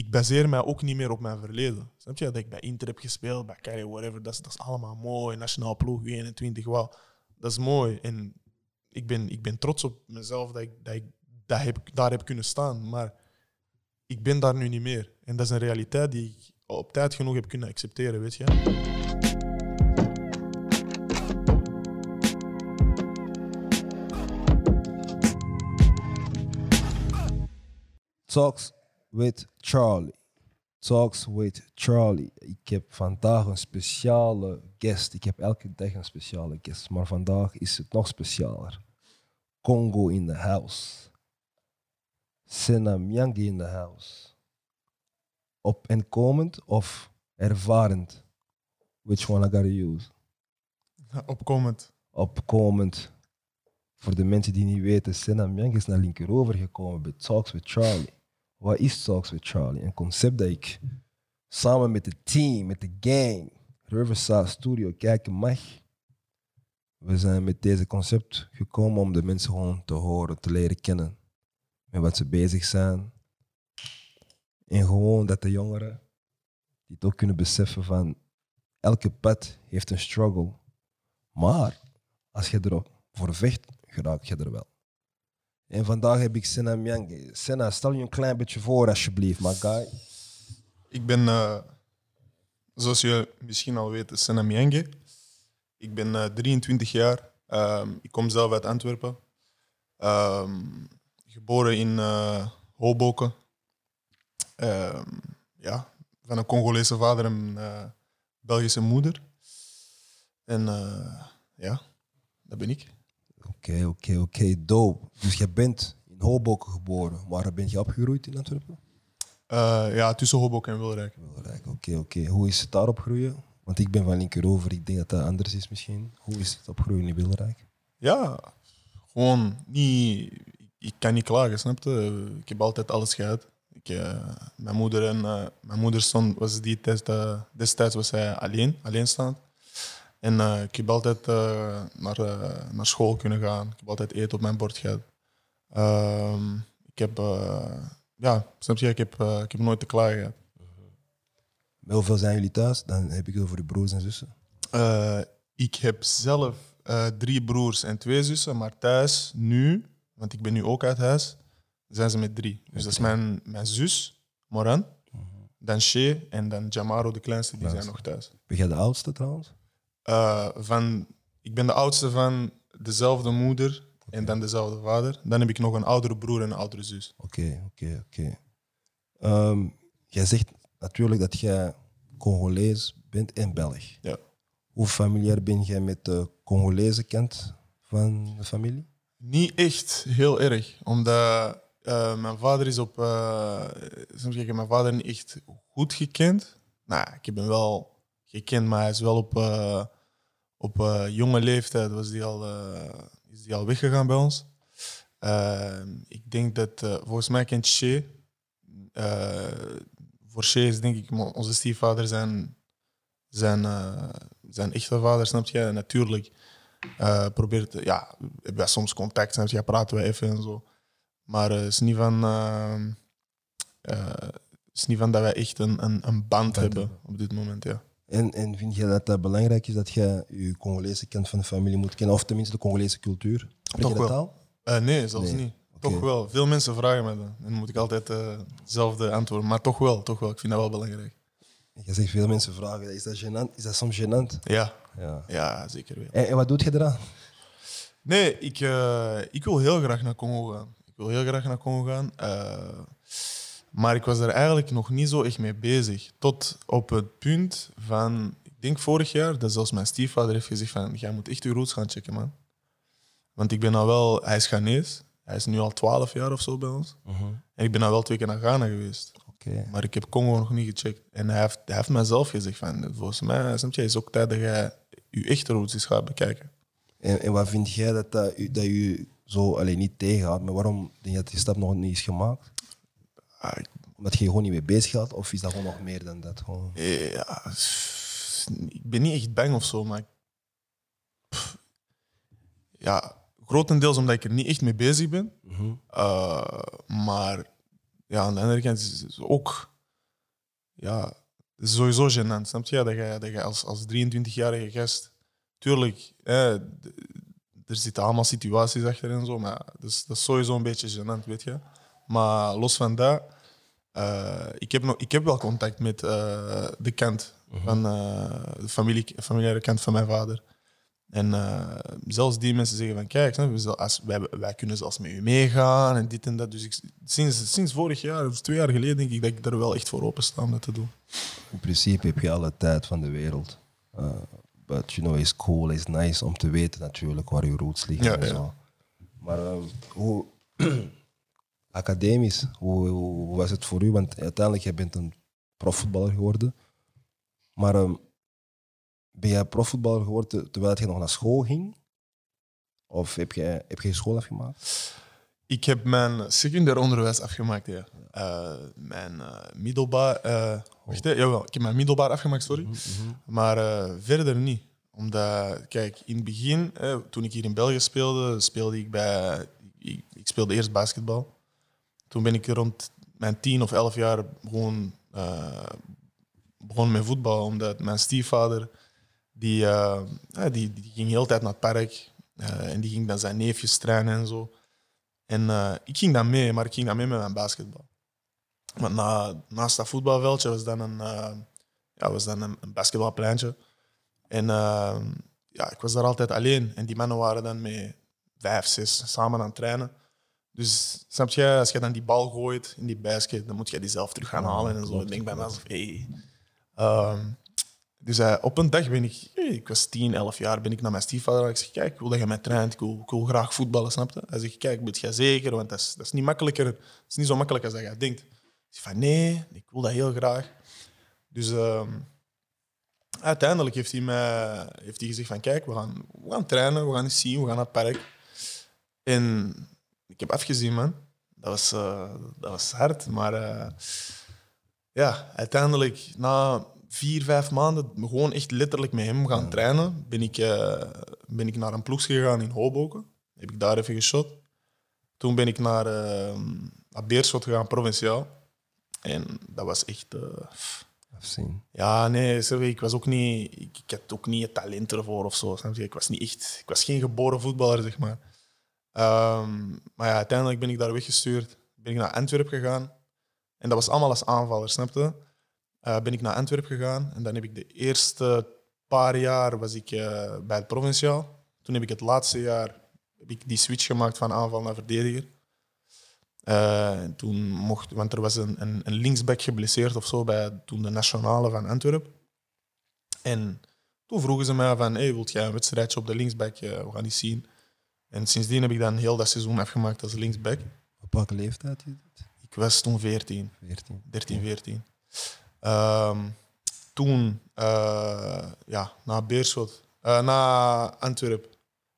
ik baseer mij ook niet meer op mijn verleden. Snap je? Dat ik bij Inter heb gespeeld, bij Carrie, whatever. Dat is, dat is allemaal mooi. Nationaal ploeg, 21, wel. Dat is mooi. En ik ben, ik ben trots op mezelf dat ik, dat ik dat heb, daar heb kunnen staan. Maar ik ben daar nu niet meer. En dat is een realiteit die ik op tijd genoeg heb kunnen accepteren, weet je. Talks with Charlie. Talks with Charlie. Ik heb vandaag een speciale guest. Ik heb elke dag een speciale guest, maar vandaag is het nog specialer. Congo in the house. Sena Myangi in the house. Op en komend of ervarend? Which one I gotta use? Opkomend. Opkomend. Voor de mensen die niet weten, Sena Myangi is naar linkerover gekomen bij Talks with Charlie. Wat is Talks with Charlie? Een concept dat ik samen met het team, met de gang, Riverside Studio kijken mag. We zijn met deze concept gekomen om de mensen gewoon te horen, te leren kennen. Met wat ze bezig zijn. En gewoon dat de jongeren die het ook kunnen beseffen van elke pad heeft een struggle. Maar als je erop voor vecht, geraak je er wel. En vandaag heb ik Senna Myange. Senna, stel je een klein beetje voor alsjeblieft, my guy. Ik ben, eh, zoals je misschien al weet, Senna Mienge. Ik ben eh, 23 jaar. Ehm, ik kom zelf uit Antwerpen. Ehm, geboren in eh Hoboken. Ehm, ja, van een Congolese vader en eh, Belgische moeder. En eh, ja, dat ben ik. Oké, oké, oké, dope. Dus je bent in Hoboken geboren. Waar ben je opgegroeid in Antwerpen? Eh, ja, tussen Hoboken en Wilrijk. Wilrijk, oké, oké. Hoe is het daar opgroeien? Want ik ben van linkerover, ik denk dat dat anders is misschien. Hoe is het opgroeien in Wilrijk? Ja, gewoon niet. Ik kan niet klagen, snap je? Ik heb altijd alles gehad. Ik, eh, mijn moeder en eh, mijn moeder stond, was die test, destijds was zij alleen, alleenstaand. En eh, ik heb altijd eh, naar, eh, naar school kunnen gaan. Ik heb altijd eten op mijn bord gehad. Ehm, ik heb, ja, snap je? Ik heb, ik heb nooit te klagen gehad. Hoeveel zijn jullie thuis? Dan heb ik het over de broers en zussen. Ik heb zelf drie broers en twee zussen, maar thuis nu, want ik ben nu ook uit huis, zijn ze met drie. Dus dat is mijn, mijn zus, Moran, dan Shea en dan Jamaro, de kleinste, die zijn nog thuis. Ben jij de oudste trouwens? Eh, van, ik ben de oudste van dezelfde moeder en dan dezelfde vader. Dan heb ik nog een oudere broer en een oudere zus. Oké, oké, oké. Ehm, Jij zegt natuurlijk dat jij Congolees bent en Belg. Ja. Hoe familiair ben jij met de Congolese kant van de familie? Niet echt heel erg, omdat eh, mijn vader is op. eh soms zeg ik, mijn vader niet echt goed gekend. Nou, ik heb hem wel gekend, maar hij is wel op, eh, op eh, jonge leeftijd was die al, eh, is die al weggegaan bij ons. Ik denk dat, volgens mij kent Shea. voor Shea is denk ik onze stiefvader zijn, zijn, zijn echte vader, snap je? En natuurlijk probeert, ja, hebben wij soms contact, snap je? Praten we even en zo. Maar het is niet van... het is niet van dat wij echt een, een, een band hebben op dit moment, ja. En, en vind je dat dat belangrijk is dat je je Congolese kant van de familie moet kennen, of tenminste de Congolese cultuur? Spreek Toch je dat wel. taal? Eh, nee, zelfs Nee, niet. Toch wel. Veel mensen vragen me dat. En dan moet ik altijd eh, hetzelfde antwoorden. Maar toch wel, toch wel. Ik vind dat wel belangrijk. Je zegt veel mensen vragen, is dat, gênant? Is dat soms gênant? Ja, Ja. ja zeker wel. En, en wat doet je eraan? Nee, ik, eh, ik wil heel graag naar Congo gaan. Ik wil heel graag naar Congo gaan. Maar ik was er eigenlijk nog niet zo echt mee bezig. Tot op het punt van, ik denk vorig jaar, dat zelfs mijn stiefvader heeft gezegd van, jij moet echt je roots gaan checken, man. Want ik ben nou wel, hij is Ghanese. Hij is nu al 12 jaar of zo bij ons. En ik ben nou wel twee keer naar Ghana geweest. Maar ik heb Congo nog niet gecheckt. En hij heeft, hij heeft mij zelf gezegd van, volgens mij snap je, is het ook tijd dat jij je echte roots eens gaat bekijken. En, en wat vind jij dat dat, dat je zo alleen niet tegenhoudt? Maar waarom denk je dat die stap nog niet is gemaakt? Ah, Omdat je je gewoon niet mee bezig gaat? Of is dat gewoon nog meer dan dat? Gewoon... Ja, ik ben niet echt bang of zo, maar. pff, ja, grotendeels omdat ik er niet echt mee bezig ben. Mhm. Uh, maar ja, aan de andere kant is het ook. ja, het is sowieso gênant, snap je? Dat je, dat je als, als 23-jarige gast, tuurlijk, hè, er zitten allemaal situaties achter en zo, maar dat is, dat is sowieso een beetje gênant, weet je. Maar los van dat, eh, ik, heb nog, ik heb wel contact met eh, de kant van eh, de familie, familiaire kant van mijn vader. En eh, zelfs die mensen zeggen van, kijk, wij, wij kunnen zelfs met u meegaan en dit en dat. Dus ik, sinds, sinds vorig jaar, of twee jaar geleden, denk ik dat ik er wel echt voor open sta om dat te doen. In principe heb je alle tijd van de wereld. Uh, but you know, it's cool, it's nice om te weten natuurlijk waar je roots liggen Ja, en ja. zo. Maar ehm, hoe academisch, hoe, hoe was het voor u? Want uiteindelijk je bent een profvoetballer geworden. Maar ehm, ben jij profvoetballer geworden te- terwijl je nog naar school ging? Of heb je, heb je school afgemaakt? Ik heb mijn secundair onderwijs afgemaakt, ja. Eh, mijn eh, middelbaar... eh wacht, hè, jawel, ik heb mijn middelbaar afgemaakt, sorry. Maar eh, verder niet. Omdat, kijk, in het begin, toen ik hier in België speelde, speelde ik bij... Ik, ik speelde eerst basketbal. Toen ben ik rond mijn tien of elf jaar gewoon eh, begonnen met voetbal. Omdat mijn stiefvader, die, ja, die, die ging heel tijd naar het park. eh, en die ging dan zijn neefjes trainen en zo. En ik ging dan mee, maar ik ging dan mee met mijn basketbal. Want na, naast dat voetbalveldje was dan een, ja, was dan een, basketbalpleintje. En ja, ik was daar altijd alleen. En die mannen waren dan met vijf, zes samen aan het trainen. Dus snap je, als je dan die bal gooit in die basket, dan moet je die zelf terug gaan halen en zo. Ik denk bij mezelf, hey. Ehm, dus eh, op een dag ben ik, hey, ik was 10, 11 jaar, ben ik naar mijn stiefvader. Ik zeg, kijk, ik wil dat je mij traint, ik wil, ik wil graag voetballen, snap je? Hij zegt, kijk, moet jij zeker, want dat is, dat is niet makkelijker. Het is niet zo makkelijk als dat je denkt. Ik zeg van, nee, ik wil dat heel graag. Dus ehm, uiteindelijk heeft hij, mij, heeft hij gezegd van, kijk, we gaan, we gaan trainen, we gaan eens zien, we gaan naar het park. En ik heb afgezien, man. Dat was, eh, dat was hard, maar eh, ja, uiteindelijk na vier, vijf maanden gewoon echt letterlijk met hem gaan trainen, ben ik, eh, ben ik naar een ploeg gegaan in Hoboken. Heb ik daar even geshot. Toen ben ik naar, naar Beerschot gegaan, provinciaal. En dat was echt... Afzien. ja, nee, sorry, ik was ook niet... Ik, ik had ook niet het talent ervoor of zo. Ik was niet echt... Ik was geen geboren voetballer, zeg maar. Ehm, maar ja, uiteindelijk ben ik daar weggestuurd. Ben ik naar Antwerpen gegaan. En dat was allemaal als aanvaller, snap je? Eh, ben ik naar Antwerpen gegaan. En dan heb ik de eerste paar jaar was ik eh, bij het provinciaal. Toen heb ik het laatste jaar heb ik die switch gemaakt van aanval naar verdediger. Eh, en toen mocht, want er was een, een, een linksback geblesseerd of zo bij toen de nationale van Antwerpen. En toen vroegen ze mij van, hey, wilt jij een wedstrijdje op de linksback? We gaan die zien. En sindsdien heb ik dan heel dat seizoen afgemaakt als linksback. Op welke leeftijd? Ik was toen 14, 14. 13, 14. Ehm, toen, eh, ja, na Beerschot, eh, na Antwerpen,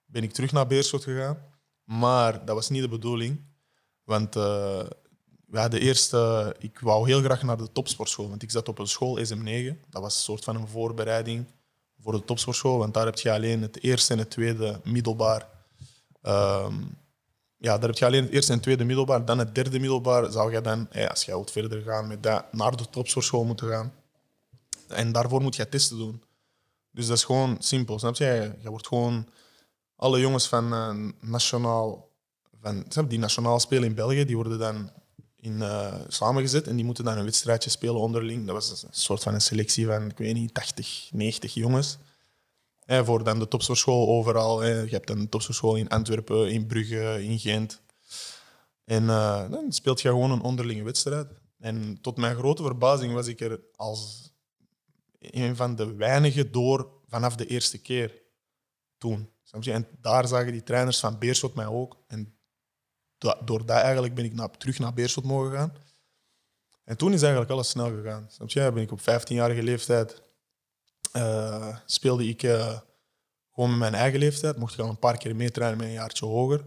ben ik terug naar Beerschot gegaan. Maar dat was niet de bedoeling. Want eh we hadden eerst, eh, ik wou heel graag naar de topsportschool. Want ik zat op een school, SM9. Dat was een soort van een voorbereiding voor de topsportschool. Want daar heb je alleen het eerste en het tweede middelbaar. Ehm, ja, daar heb je alleen het eerste en tweede middelbaar. Dan het derde middelbaar zou je dan, eh, als je wilt verder gaan met dat, naar de topsportschool moeten gaan. En daarvoor moet je testen doen. Dus dat is gewoon simpel, snap je? Je wordt gewoon... Alle jongens van eh, nationaal... Van, die nationaal spelen in België, die worden dan in, eh, samengezet en die moeten dan een wedstrijdje spelen onderling. Dat was een soort van een selectie van, ik weet niet, 80, 90 jongens. Voor dan de topsportschool overal. Je hebt dan de topsportschool in Antwerpen, in Brugge, in Gent. En eh, dan speelt je gewoon een onderlinge wedstrijd. En tot mijn grote verbazing was ik er als een van de weinigen door vanaf de eerste keer toen. En daar zagen die trainers van Beerschot mij ook. En door dat eigenlijk ben ik naar, terug naar Beerschot mogen gaan. En toen is eigenlijk alles snel gegaan. Snap? Ben ik op 15-jarige leeftijd eh, speelde ik eh, gewoon met mijn eigen leeftijd. Mocht ik al een paar keer meetrainen met een jaartje hoger.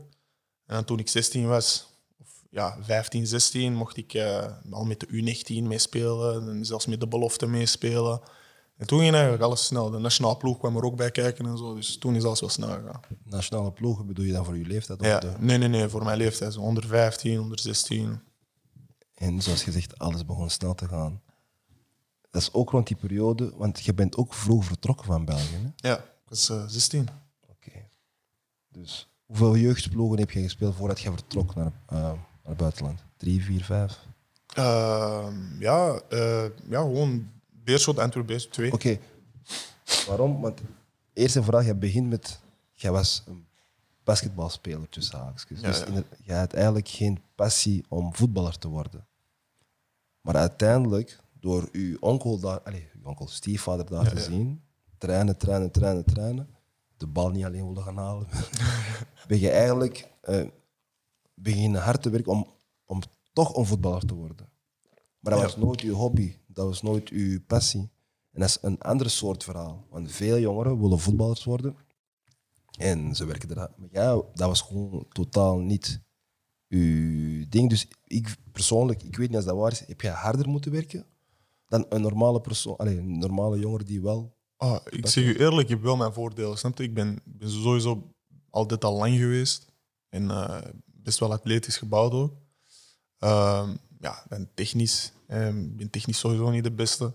En toen ik 16 was, of ja, 15, 16, mocht ik eh, al met de U19 meespelen. En zelfs met de belofte meespelen. En toen ging eigenlijk alles snel. De nationale ploeg kwam er ook bij kijken en zo. Dus toen is alles wel snel gegaan. Nationale ploegen bedoel je dan voor je leeftijd? of Ja, de- nee, nee, nee, voor mijn leeftijd. Zo onder 15, onder 16. En zoals gezegd, alles begon snel te gaan. Dat is ook rond die periode, want je bent ook vroeg vertrokken van België. Hè? Ja, ik was eh, 16. Oké. Dus hoeveel jeugdploegen heb je gespeeld voordat je vertrok naar, eh, naar het buitenland? Drie, vier, vijf? Ehm, ja, eh, ja, gewoon Beerschot, Antwerpen, Beerschot 2. Oké. Waarom? Want eerste vraag, je begint met... Jij was een basketbalspeler tussen haakjes. Ja, dus ja. je had eigenlijk geen passie om voetballer te worden. Maar uiteindelijk, door uw onkel daar... Allez, uw onkel, stiefvader daar te zien, trainen, trainen, trainen, trainen, de bal niet alleen willen gaan halen, ben je eigenlijk eh, beginnen hard te werken om, om toch een voetballer te worden. Maar dat was nooit uw hobby, dat was nooit uw passie. En dat is een ander soort verhaal. Want veel jongeren willen voetballers worden en ze werken eraan. Maar ja, dat was gewoon totaal niet uw ding. Dus ik persoonlijk, ik weet niet als dat waar is, heb jij harder moeten werken dan een normale persoon, allee, een normale jongere die wel. Ah, ik zeg u eerlijk, ik heb wel mijn voordelen. Snap je? Ik ben, ben sowieso altijd al lang geweest. En eh, best wel atletisch gebouwd ook. Ehm, ja, ben technisch. ehm, Ik ben technisch sowieso niet de beste.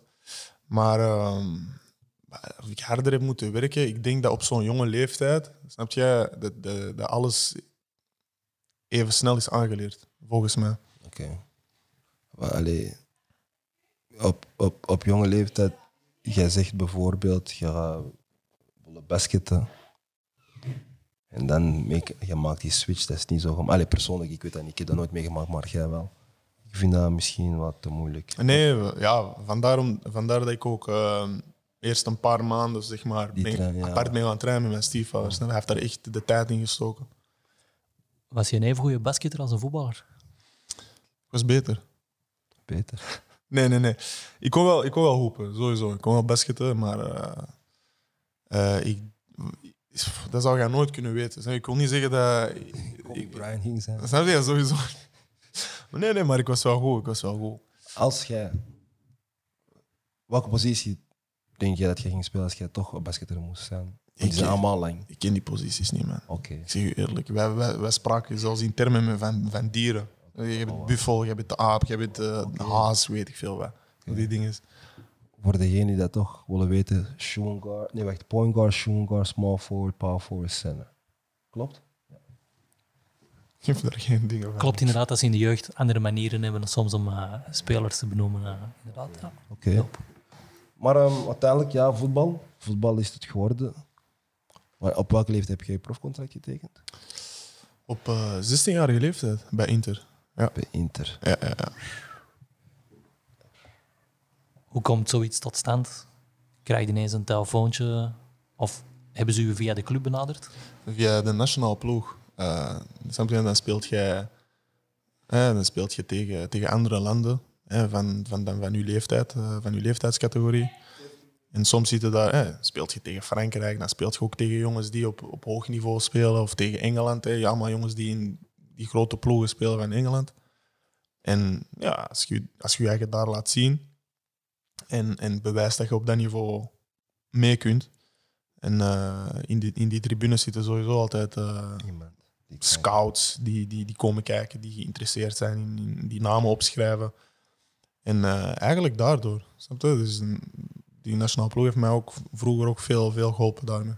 Maar ehm, of ik harder heb moeten werken, ik denk dat op zo'n jonge leeftijd, snap je, dat, dat, dat alles even snel is aangeleerd, volgens mij. Oké. Maar allee, op, op, op jonge leeftijd, jij zegt bijvoorbeeld, je gaat willen basketten. En dan make, je maakt die switch, dat is niet zo. gem- Allee, persoonlijk, ik weet dat niet, ik heb dat nooit meegemaakt, maar jij wel. Ik vind dat misschien wat te moeilijk. Nee, ja, vandaar, dat ik ook ehm, eerst een paar maanden zeg maar, Die ben, trein, ja. apart mee gaan trainen met mijn stiefvader. Hij heeft daar echt de tijd in gestoken. Was je een even goede basketter als een voetballer? Ik was beter. Beter. Nee, nee, nee. Ik kon wel, ik kon wel hoepen, sowieso. Ik kon wel basketten, maar eh, eh, ik, dat zou je nooit kunnen weten. Ik kon niet zeggen dat... Ik, Bryant ging zijn. snap je? Sowieso. Nee, nee, maar ik was wel goed. Ik was wel goed. Als jij... Welke positie denk jij dat jij ging spelen als jij toch een basketter moest zijn? Want Die Ik- zijn allemaal lang. Ik ken die posities niet, man. Oké. Ik zeg u eerlijk, wij, wij, wij spraken zelfs in termen van, van dieren. Je hebt de buffel, je hebt de aap, je hebt de, de haas, weet ik veel wat. Die dingen. Voor degenen die dat toch willen weten, shooting guard, nee wacht, point guard, shooting guard, small forward, power forward, center. Klopt? Ik heb daar geen dingen van. Klopt inderdaad dat ze in de jeugd andere manieren hebben soms om eh, spelers te benoemen. eh, inderdaad, ja. Oké. Maar ehm, uiteindelijk, ja, voetbal. Voetbal is het geworden. Maar op welke leeftijd heb jij je profcontract getekend? Op eh 16-jarige leeftijd bij Inter. Ja, Bij Inter. ja, ja. ja. Hoe komt zoiets tot stand? Krijg je ineens een telefoontje? Of hebben ze u via de club benaderd? Via de nationale ploeg. Eh, je, dan speelt je, eh, dan speelt je tegen, tegen andere landen eh, van, van, dan van, uw leeftijd, eh, van uw leeftijdscategorie. En soms zit je daar, eh, speelt je tegen Frankrijk, dan speelt je ook tegen jongens die op, op hoog niveau spelen, of tegen Engeland. Eh, ja, allemaal jongens die in die grote ploegen spelen van Engeland. En ja, als je als je, je eigen daar laat zien en, en bewijst dat je op dat niveau mee kunt. En eh, in, die, in die tribunes zitten sowieso altijd eh. Die scouts die, die, die komen kijken, die geïnteresseerd zijn in, in die namen opschrijven. En eh, eigenlijk daardoor. Snap je? Dus een- die nationale ploeg heeft mij ook vroeger ook veel, veel geholpen daarmee.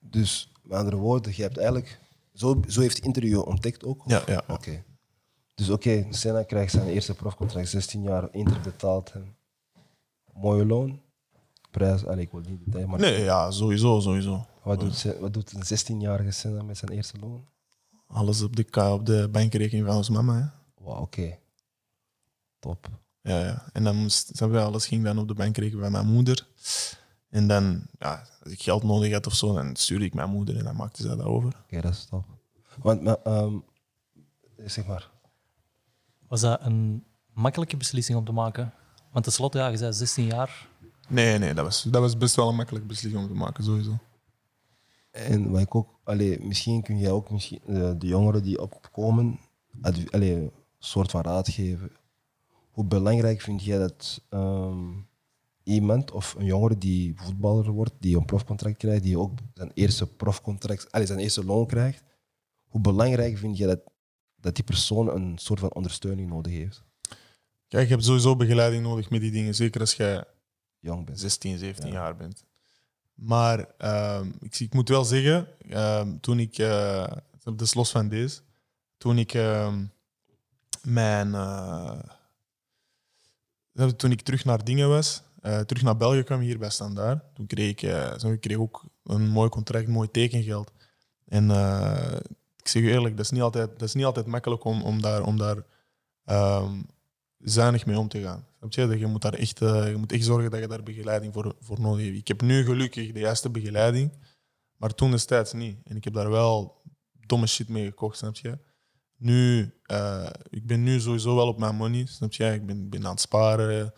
Dus, met andere woorden, je hebt eigenlijk... Zo, zo heeft Inter je ontdekt ook? Ja, ja. Oké. Dus oké, Senna krijgt zijn eerste profcontract, 16 jaar, Inter betaalt hem. Mooie loon. Prijs, allee, ik wil niet detail, maar Nee, ja, sowieso, sowieso. wat, doet, wat doet een 16-jarige Senna met zijn eerste loon? Alles op de, op de bankrekening van ons mama. Wauw, oké. Top. Ja, ja. En dan moest, je, alles ging dan op de bankrekening van mijn moeder. En dan, ja, als ik geld nodig had of zo, dan stuurde ik mijn moeder en dan maakte ze dat over. Oké, dat is top. Want, maar, ehm, zeg maar, Was dat een makkelijke beslissing om te maken? Want tenslotte, ja, je zei 16 jaar. Nee, nee, dat was, dat was best wel een makkelijke beslissing om te maken, sowieso. En wat ik ook, allee, misschien kun jij ook misschien, eh, de jongeren die opkomen, allee, een soort van raad geven. Hoe belangrijk vind jij dat ehm, iemand of een jongere die voetballer wordt, die een profcontract krijgt, die ook zijn eerste profcontract, allee, zijn eerste loon krijgt, hoe belangrijk vind jij dat, dat die persoon een soort van ondersteuning nodig heeft? Kijk, je hebt sowieso begeleiding nodig met die dingen. Zeker als jij Jong bent. 16, 17 Ja. jaar bent. Maar ehm, ik, ik moet wel zeggen, ehm, toen ik, eh dat is los van deze, toen ik ehm, mijn, eh, toen ik terug naar dingen was, eh, terug naar België kwam hier bij Standaard, toen kreeg ik, zo, ik kreeg ook een mooi contract, mooi tekengeld. En eh, ik zeg je eerlijk, dat is niet altijd, dat is niet altijd makkelijk om, om daar, om daar ehm, zuinig mee om te gaan. Snap je? Je, moet daar echt, je moet echt zorgen dat je daar begeleiding voor, voor nodig hebt. Ik heb nu gelukkig de juiste begeleiding, maar toen destijds niet. En ik heb daar wel domme shit mee gekocht, snap je? Nu, ik ben nu sowieso wel op mijn money, snap je? Ik ben, ben aan het sparen.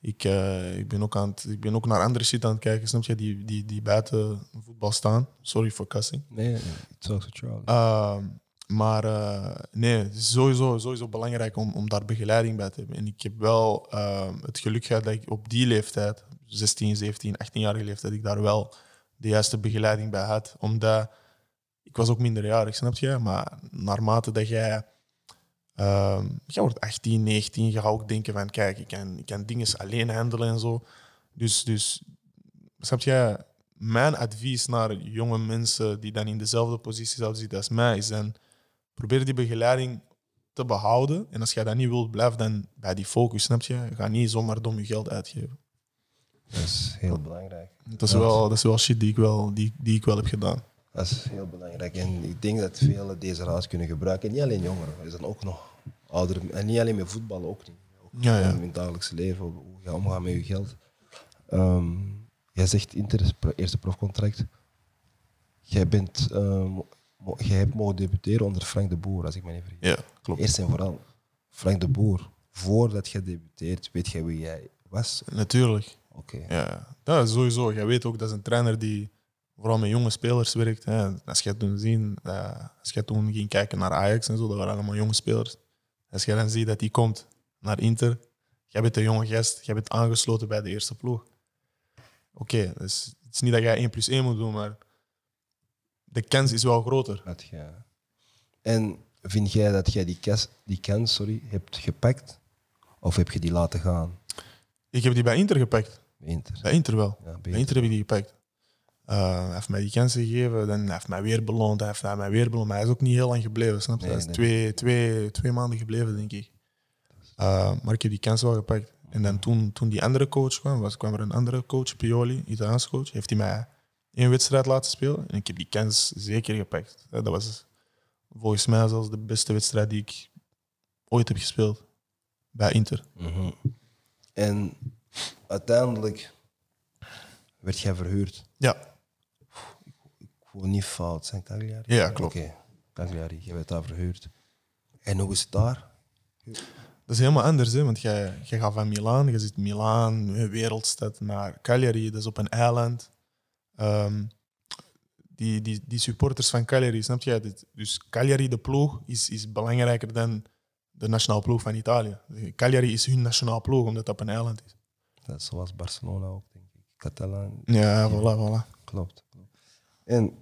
Ik, eh, ik, ben ook aan het, ik ben ook naar andere shit aan het kijken, snap je? Die, die, die buiten voetbal staan. Sorry voor cussing. Nee, nee, it's also Charlie. Ehm, maar eh, nee, het is sowieso, sowieso belangrijk om, om daar begeleiding bij te hebben. En ik heb wel ehm, het geluk gehad dat ik op die leeftijd, 16, 17, 18-jarige leeftijd, ik daar wel de juiste begeleiding bij had. Omdat ik was ook minderjarig, snap je? Maar naarmate dat jij... ehm jij wordt 18, 19, je gaat ook denken van, kijk, ik kan, ik kan dingen alleen handelen en zo. Dus, dus snap je? Mijn advies naar jonge mensen die dan in dezelfde positie zouden zitten als mij, is dan probeer die begeleiding te behouden. En als jij dat niet wilt, blijf dan bij die focus, snap je? Ga niet zomaar dom je geld uitgeven. Dat is heel belangrijk. Dat is wel, dat is wel shit die ik wel, die, die ik wel heb gedaan. Dat is heel belangrijk. En ik denk dat velen deze raad kunnen gebruiken. En niet alleen jongeren, er zijn ook nog ouderen. En niet alleen met voetbal, ook niet. Ook Ja, ja. In het dagelijks leven, hoe je omgaat met je geld. Ehm, jij zegt Inter is eerste profcontract. Jij, bent, ehm, jij hebt mogen debuteren onder Frank de Boer, als ik me niet vergis. Ja, klopt. Eerst en vooral, Frank de Boer, voordat jij debuteert, weet jij wie jij was? Natuurlijk. Oké. Ja, dat is sowieso. Jij weet ook, dat is een trainer die vooral met jonge spelers werkt. Hè. Als je toen zien, eh, als je toen ging kijken naar Ajax en zo, dat waren allemaal jonge spelers. Als je dan ziet dat die komt naar Inter, jij bent een jonge gast, jij bent aangesloten bij de eerste ploeg. Oké, dus het is niet dat jij 1 plus 1 moet doen, maar de kans is wel groter. Dat je... En vind jij dat jij die, kas, die kans sorry, hebt gepakt? Of heb je die laten gaan? Ik heb die bij Inter gepakt. bij Inter? Bij Inter wel. Ja, bij Bij Inter heb ik die gepakt. Eh, hij heeft mij die kansen gegeven, dan hij heeft mij weer beloond, hij heeft mij weer beloond. Maar hij is ook niet heel lang gebleven, snap je? Nee, hij is nee. twee, twee, twee maanden gebleven, denk ik. Eh, maar ik heb die kans wel gepakt. En dan toen, toen die andere coach kwam, was, kwam er een andere coach, Pioli, Italiaans coach. Heeft hij mij één wedstrijd laten spelen. En ik heb die kans zeker gepakt. Dat was volgens mij zelfs de beste wedstrijd die ik ooit heb gespeeld. Bij Inter. Mhm. En uiteindelijk werd jij verhuurd. Ja, Wil niet fout zijn, Cagliari? Ja, klopt. Oké, Cagliari, jij werd daar verhuurd. En hoe is het daar? Dat is helemaal anders, hè? want jij, jij gaat van Milaan, je zit in Milaan, een wereldstad, naar Cagliari, dat is op een eiland. Ehm, die, die, die supporters van Cagliari, snap je? Dit- Dus Cagliari, de ploeg, is, is belangrijker dan de nationale ploeg van Italië. Cagliari is hun nationale ploeg, omdat dat op een eiland is. Dat is zoals Barcelona ook, denk ik. Catalan, Ja, voilà, voilà. klopt. En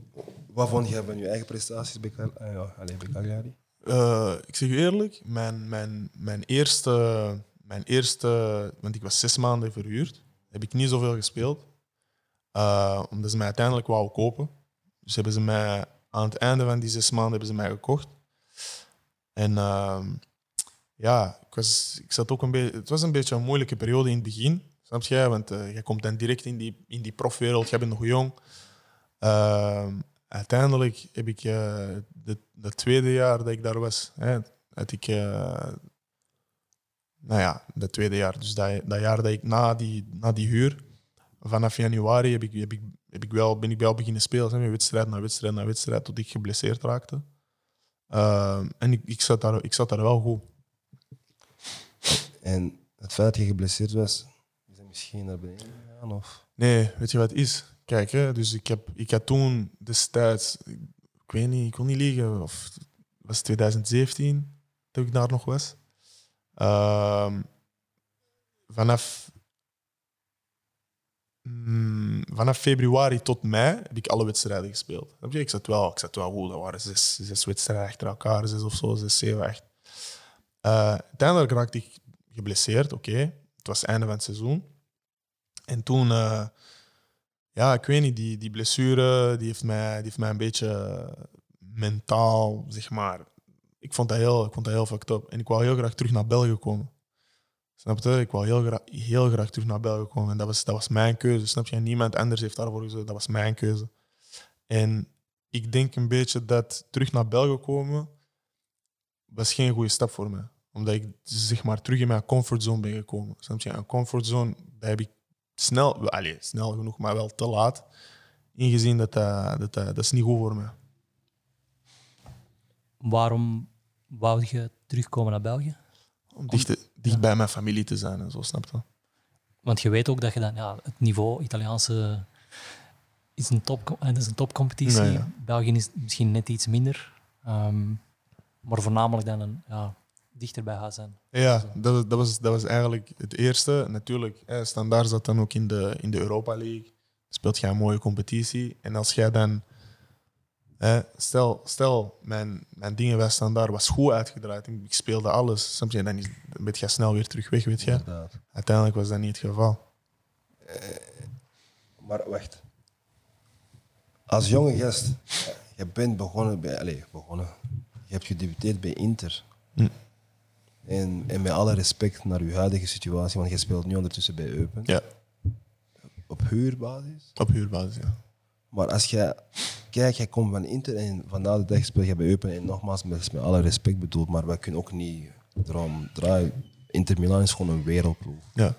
wat vond jij van je eigen prestaties bij, Cal- ja, alleen bij Cagliari? Eh, ik zeg je eerlijk, mijn, mijn, mijn, eerste, mijn eerste, want ik was zes maanden verhuurd, heb ik niet zoveel gespeeld. Eh, omdat ze mij uiteindelijk wouden kopen. Dus hebben ze mij aan het einde van die zes maanden hebben ze mij gekocht. En ehm, ja, ik, was, ik zat ook een beetje. Het was een beetje een moeilijke periode in het begin. Snap je? Want eh je komt dan direct in die, in die profwereld, jij bent nog jong. Ehm, uiteindelijk heb ik eh de, de tweede jaar dat ik daar was, hè, had ik, eh, nou ja, dat tweede jaar, dus dat, dat jaar dat ik na die, na die huur, vanaf januari heb ik, heb ik, heb ik wel, ben ik wel beginnen spelen, hè, wedstrijd na wedstrijd na wedstrijd, tot ik geblesseerd raakte. Ehm, en ik, ik, zat daar, ik zat daar wel goed. En het feit dat je geblesseerd was, is dat misschien naar beneden gegaan? Of? Nee, weet je wat het is? Kijk, hè, dus ik, heb, ik had toen destijds, ik weet niet, ik wil niet liegen, of was 2017 dat ik daar nog was. Ehm, vanaf, mm, vanaf februari tot mei heb ik alle wedstrijden gespeeld. Ik zat wel, ik zat wel goed, dat waren zes, zes wedstrijden achter elkaar, zes of zo, zes, zeven, echt. Eh, uiteindelijk raakte ik geblesseerd, oké. Het was het einde van het seizoen. En toen, eh, ja, ik weet niet, die, die blessure die heeft, mij, die heeft mij een beetje mentaal, zeg maar. Ik vond, dat heel, ik vond dat heel fucked up. En ik wou heel graag terug naar België komen. Snap je? Ik wou heel graag, heel graag terug naar België komen. En dat was, dat was mijn keuze. Snap je? Niemand anders heeft daarvoor gezocht. Dat was mijn keuze. En ik denk een beetje dat terug naar België komen was geen goede stap voor mij. Omdat ik zeg maar terug in mijn comfortzone ben gekomen. Snap je? Een comfortzone, daar heb ik snel, allez, snel genoeg, maar wel te laat ingezien dat dat, dat, dat, dat is niet goed voor mij. Waarom wou je terugkomen naar België? Om dicht, dicht bij mijn familie te zijn en zo, snap je? Want je weet ook dat je dan, ja, het niveau Italiaanse is een, top, het is een topcompetitie. Ja. België is misschien net iets minder. Ehm, maar voornamelijk dan een, ja, dichter bij huis zijn. Ja, dat, was- dat, was, dat was eigenlijk het eerste. Natuurlijk, hè, Standaard zat dan ook in de, in de Europa League. Speelt jij een mooie competitie. En als jij dan... Hè, stel, stel mijn, mijn dingen bij Standaard was goed uitgedraaid. Ik speelde alles. Je? Dan, is, ben je snel weer terug weg, weet je. Inderdaad. Uiteindelijk was dat niet het geval. Maar wacht. Als jonge gast, je bent begonnen bij. Allez, begonnen. Je hebt gedebuteerd bij Inter. Hm. En, en met alle respect naar uw huidige situatie, want je speelt nu ondertussen bij Eupen. Ja, Op huurbasis. op huurbasis, ja. Maar als jij. Kijk, jij komt van Inter en vandaag de dag speel je bij Eupen. En nogmaals, met, met alle respect bedoeld, maar wij kunnen ook niet erom draaien. Inter Milan is gewoon een wereldploeg. ja.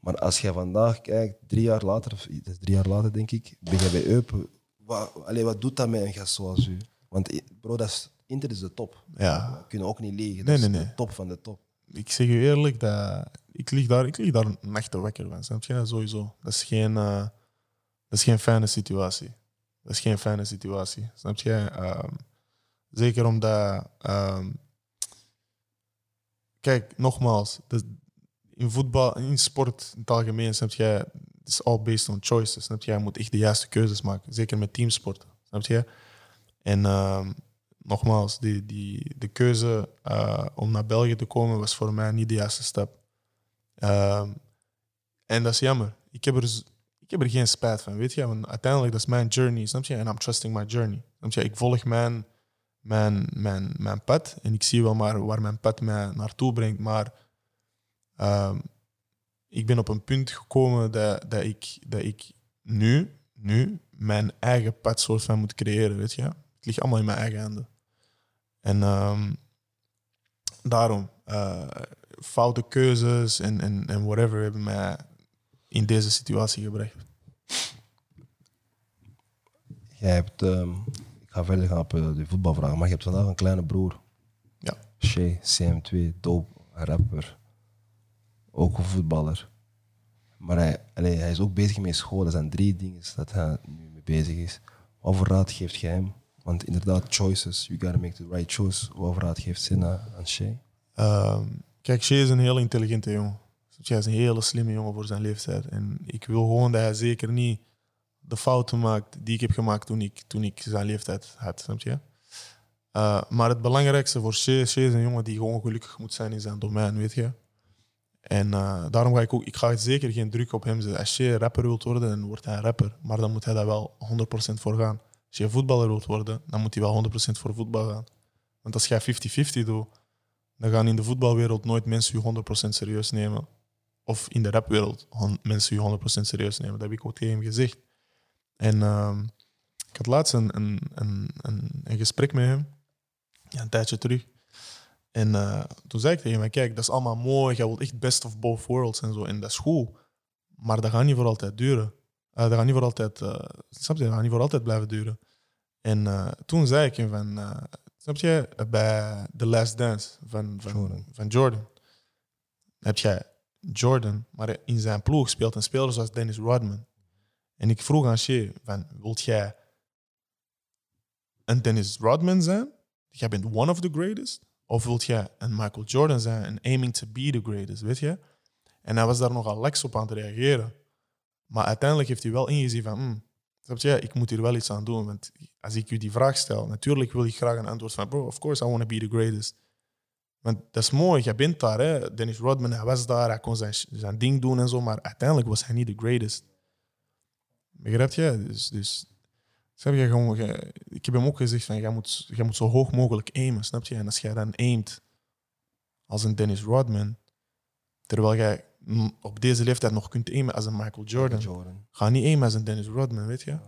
Maar als je vandaag kijkt, drie jaar later, of dat is drie jaar later denk ik, ben je bij Eupen. Wat, allee, wat doet dat met een gast zoals u? Want bro, dat is, Inter is de top. Ja. We kunnen ook niet liegen. Nee, Dat is nee, de nee. top van de top. Ik zeg je eerlijk, dat, ik, lig daar, ik lig daar nachten wakker van. Snap je? Sowieso. Dat is geen, eh, dat is geen fijne situatie. Dat is geen fijne situatie. Snap je? Ehm, zeker omdat... ehm, kijk, nogmaals. dat- in voetbal, in sport in het algemeen, snap je? Het is all based on choices. Snap je? Je moet echt de juiste keuzes maken. Zeker met teamsporten. Snap je? En ehm, nogmaals, die, die, de keuze eh, om naar België te komen was voor mij niet de juiste stap. Ehm, en dat is jammer. Ik heb, er, ik heb er geen spijt van, weet je. Want uiteindelijk, dat is mijn journey, snap je? En I'm trusting my journey. Snap je? Ik volg mijn, mijn, mijn, mijn pad en ik zie wel maar waar mijn pad mij naartoe brengt. Maar ehm, ik ben op een punt gekomen dat, dat, ik, dat ik nu, nu mijn eigen pad soort van moet creëren, weet je. Het ligt allemaal in mijn eigen handen. En ehm, daarom, eh, foute keuzes en, en, en whatever hebben mij in deze situatie gebracht. Jij hebt, ehm, ik ga verder gaan op eh, de voetbalvragen, maar je hebt vandaag een kleine broer. Ja. Shay, CM2, dope, rapper. Ook een voetballer. Maar hij, allee, hij is ook bezig met school. Dat zijn drie dingen dat hij nu mee bezig is. Wat voor raad geeft jij hem? Want inderdaad, choices. You gotta make the right choice. Wat geeft Senna aan Shay? Ehm, kijk, Shea is een heel intelligente jongen. Hij is een hele slimme jongen voor zijn leeftijd. En ik wil gewoon dat hij zeker niet de fouten maakt die ik heb gemaakt toen ik, toen ik zijn leeftijd had. Snap je? Eh, maar het belangrijkste voor Shea, Shea is een jongen die gewoon gelukkig moet zijn in zijn domein, weet je? En eh, daarom ga ik ook, ik ga zeker geen druk op hem zetten. Als je rapper wilt worden, dan wordt hij rapper. Maar dan moet hij daar wel 100% voor gaan. Als je voetballer wilt worden, dan moet hij wel 100% voor voetbal gaan. Want als jij 50-50 doet, dan gaan in de voetbalwereld nooit mensen je 100% serieus nemen. Of in de rapwereld mensen je 100% serieus nemen. Dat heb ik ook tegen hem gezegd. En ehm, ik had laatst een, een, een, een, een gesprek met hem, ja, een tijdje terug. En eh, toen zei ik tegen hem, kijk, dat is allemaal mooi, jij wilt echt best of both worlds en zo. En dat is goed, maar dat gaat niet voor altijd duren. Eh, dat gaat niet voor altijd, eh, snap je, dat gaat niet voor altijd blijven duren. En eh, toen zei ik hem van, snap je, bij The Last Dance van, van, Jordan. van Jordan, heb jij Jordan, maar in zijn ploeg speelt een speler zoals Dennis Rodman. En ik vroeg aan Shea, van, wilt jij een Dennis Rodman zijn? Jij bent one of the greatest? Of wilt jij een Michael Jordan zijn en aiming to be the greatest, weet je? En hij was daar nogal lax op aan te reageren. Maar uiteindelijk heeft hij wel ingezien van, hmm, je, ik moet hier wel iets aan doen. Want als ik u die vraag stel, natuurlijk wil ik graag een antwoord van, bro, of course I want to be the greatest. Want dat is mooi, jij bent daar. Hè. Dennis Rodman, hij was daar, hij kon zijn, zijn ding doen en zo, maar uiteindelijk was hij niet de greatest. Begrijp je? Dus, dus snap je, gewoon, ik heb hem ook gezegd van, jij moet, jij moet zo hoog mogelijk aimen, snap je? En als jij dan aimt als een Dennis Rodman, terwijl jij op deze leeftijd nog kunt aimen als een Michael Jordan, Jordan. ga niet aimen als een Dennis Rodman, weet je?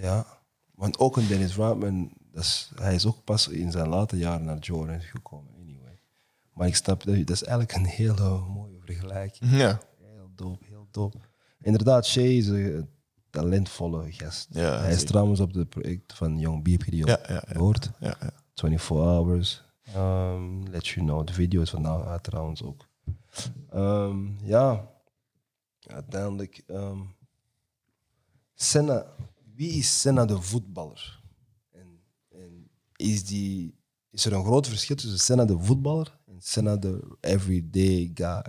Ja, want ook een Dennis Rodman, dat is, hij is ook pas in zijn late jaren naar Jordan gekomen. Anyway. Maar ik snap dat, dat is eigenlijk een hele mooie vergelijking. Ja, Heel dope, heel dope. Inderdaad, Shea is een talentvolle gast. Ja, hij is zeker. trouwens op het project van Young je die ja, ja. ja, ja, ja. 24 Hours. Um, let you know. De video is van nou trouwens ook. Ehm, ja, uiteindelijk. ehm, Senna. Wie is Senna de voetballer? En, en is, die, is er een groot verschil tussen Senna de voetballer en Senna de everyday guy?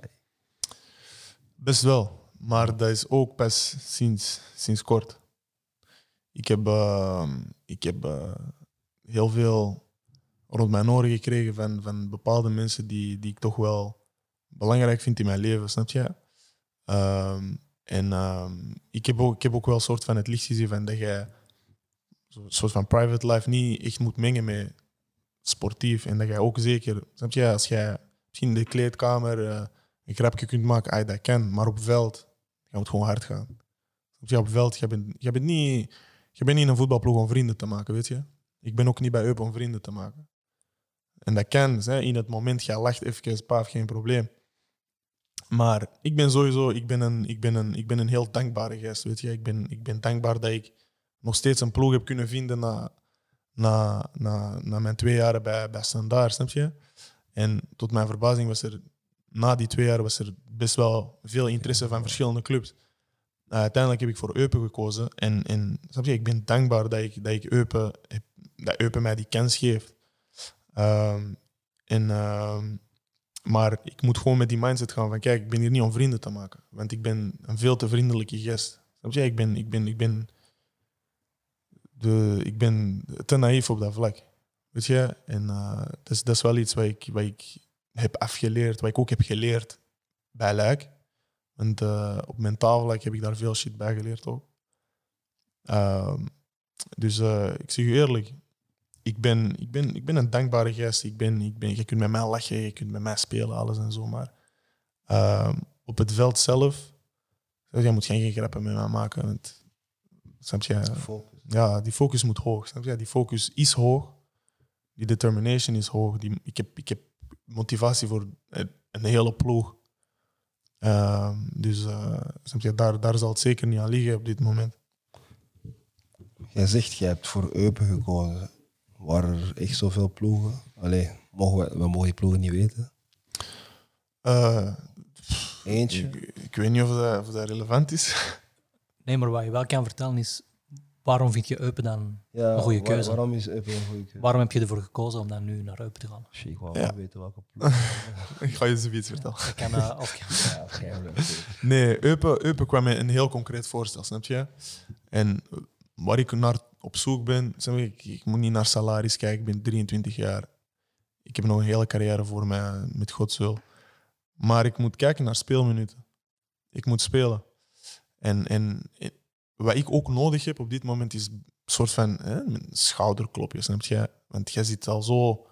Best wel, maar dat is ook pas sinds, sinds kort. Ik heb, ik heb eh, heel veel rond mijn oren gekregen van, van bepaalde mensen die, die ik toch wel belangrijk vind in mijn leven, snap je? Ehm, en ehm, ik, heb ook, ik heb ook wel een soort van het licht gezien dat jij zo'n soort van private life niet echt moet mengen met sportief. En dat jij ook zeker, snap je, als jij misschien in de kleedkamer eh, een grapje kunt maken, ah, dat kan. Maar op veld, je moet gewoon hard gaan. Snap je, op veld, je bent, je bent niet, je bent niet in een voetbalploeg om vrienden te maken, weet je. Ik ben ook niet bij Eup om vrienden te maken. En dat kan, hè, in het moment, jij lacht even, paaf, geen probleem. Maar ik ben sowieso, ik ben een, ik ben een, ik ben een heel dankbare gast, weet je. Ik ben, ik ben dankbaar dat ik nog steeds een ploeg heb kunnen vinden na, na, na, na mijn twee jaren bij, bij snap je? En tot mijn verbazing was er, na die twee jaar, was er best wel veel interesse van verschillende clubs. Uh, uiteindelijk heb ik voor Eupen gekozen. En, en snap je, ik ben dankbaar dat ik, dat ik Eupen, dat Eupen mij die kans geeft. Ehm, en, ehm, maar ik moet gewoon met die mindset gaan van, kijk, ik ben hier niet om vrienden te maken. Want ik ben een veel te vriendelijke gast. Snap je? Ik ben, ik ben, ik ben, de, ik ben te naïef op dat vlak. Weet je? En uh, dat, is, dat is wel iets wat ik, wat ik heb afgeleerd, wat ik ook heb geleerd bij Luik. Want uh, op mentaal vlak heb ik daar veel shit bij geleerd ook. Uh, dus uh, ik zeg u eerlijk, ik ben, ik ben, ik ben een dankbare gast. Ik ben, ik ben, je kunt met mij lachen, je kunt met mij spelen, alles en zo. Maar ehm, op het veld zelf, jij moet geen grappen met mij maken. Want, snap je? Focus. Ja, die focus moet hoog. Snap je? Die focus is hoog. Die determination is hoog. Die, ik, heb, ik heb motivatie voor een hele ploeg. Uh, dus uh, snap je, daar, daar zal het zeker niet aan liggen op dit moment. Jij zegt, jij hebt voor Eupen gekozen. Waren er echt zoveel ploegen? Allee, mogen we, we mogen die ploegen niet weten. Uh, Eentje? Ik, ik, weet niet of dat, of dat relevant is. Nee, maar wat je wel kan vertellen is, waarom vind je Eupen dan ja, een goede waar, keuze? waarom is Eupen een goede keuze? Waarom heb je ervoor gekozen om dan nu naar Eupen te gaan? Shit, ik wou Ja. wel weten welke ploeg. ik ga je zoiets vertellen. Ik kan, uh, of, ja. Nee, Eupen, Eupen kwam met een heel concreet voorstel, snap je? En waar ik naar op zoek ben, zeg ik, ik moet niet naar salaris kijken, ik ben 23 jaar. Ik heb nog een hele carrière voor mij, met Gods wil. Maar ik moet kijken naar speelminuten. Ik moet spelen. En, en, wat ik ook nodig heb op dit moment is een soort van hè, schouderklopje, snap je? Want jij zit al zo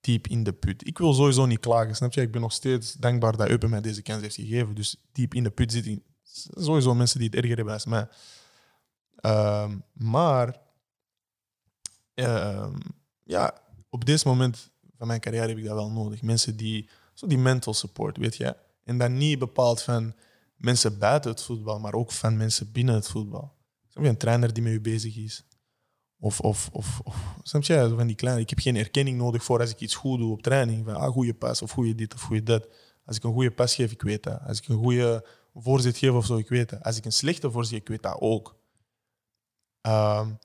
diep in de put. Ik wil sowieso niet klagen, snap je? Ik ben nog steeds dankbaar dat Eupen mij deze kans heeft gegeven. Dus diep in de put zitten sowieso mensen die het erger hebben als mij. Uh, maar uh, ja, op dit moment van mijn carrière heb ik dat wel nodig. Mensen die, zo die mental support, weet je. En dan niet bepaald van mensen buiten het voetbal, maar ook van mensen binnen het voetbal. Snap je, een trainer die met u bezig is. Of, of, of, of je, van die kleine. Ik heb geen erkenning nodig voor als ik iets goed doe op training. Van, ah, goede pas of goede dit of goede dat. Als ik een goede pas geef, ik weet dat. Als ik een goede voorzet geef of zo, ik weet dat. Als ik een slechte voorzet, ik weet dat ook. Um,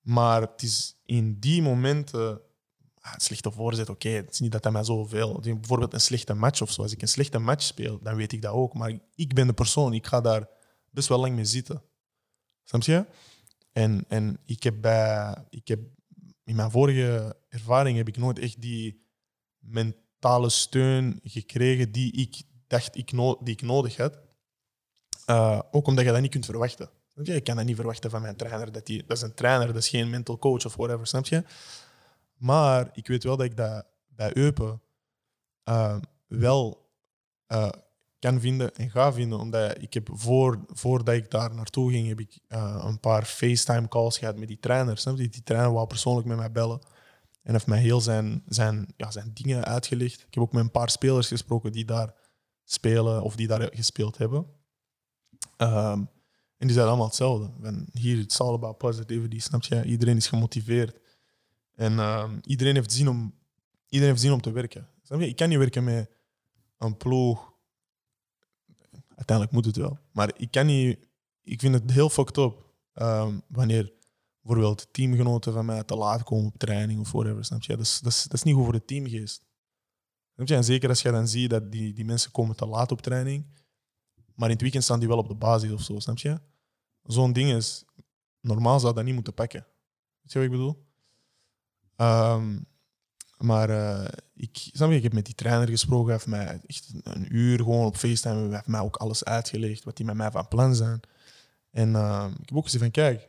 maar het is in die momenten. Ah, slechte voorzet, oké, het is niet dat dat mij zoveel. Bijvoorbeeld een slechte match of zo. Als ik een slechte match speel, dan weet ik dat ook. Maar ik ben de persoon, ik ga daar best wel lang mee zitten. Snap je? En, en ik heb bij. Ik heb in mijn vorige ervaring heb ik nooit echt die mentale steun gekregen die ik dacht ik no die ik nodig had. Uh, ook omdat je dat niet kunt verwachten. Ik kan dat niet verwachten van mijn trainer. Dat, die, dat is een trainer, dat is geen mental coach of whatever, snap je? Maar ik weet wel dat ik dat bij Eupen uh, wel uh, kan vinden en ga vinden. Omdat ik heb voor, voordat ik daar naartoe ging, heb ik uh, een paar FaceTime calls gehad met die trainer. Snap je? Die trainer wou persoonlijk met mij bellen. En heeft mij heel zijn, zijn, ja, zijn dingen uitgelegd. Ik heb ook met een paar spelers gesproken die daar spelen of die daar gespeeld hebben. Um, en die zeiden allemaal hetzelfde. Van, hier, it's all about positivity, snap je? Iedereen is gemotiveerd. En um, iedereen, heeft zin om, iedereen heeft zin om te werken. Snap je? Ik kan niet werken met een ploeg. Uiteindelijk moet het wel. Maar ik kan niet... Ik vind het heel fucked up um, wanneer bijvoorbeeld teamgenoten van mij te laat komen op training of whatever. Snap je? Dat is, dat is, dat is niet goed voor de teamgeest. Snap je? En zeker als je dan ziet dat die, die mensen komen te laat op training, maar in het weekend staan die wel op de basis of zo, snap je? Zo'n ding is, normaal zou dat niet moeten pakken. Weet je wat ik bedoel? Um, maar uh, ik, snap je, ik heb met die trainer gesproken, hij heeft mij echt een uur gewoon op FaceTime, hij heeft mij ook alles uitgelegd, wat die met mij van plan zijn. En uh, ik heb ook gezegd van, kijk,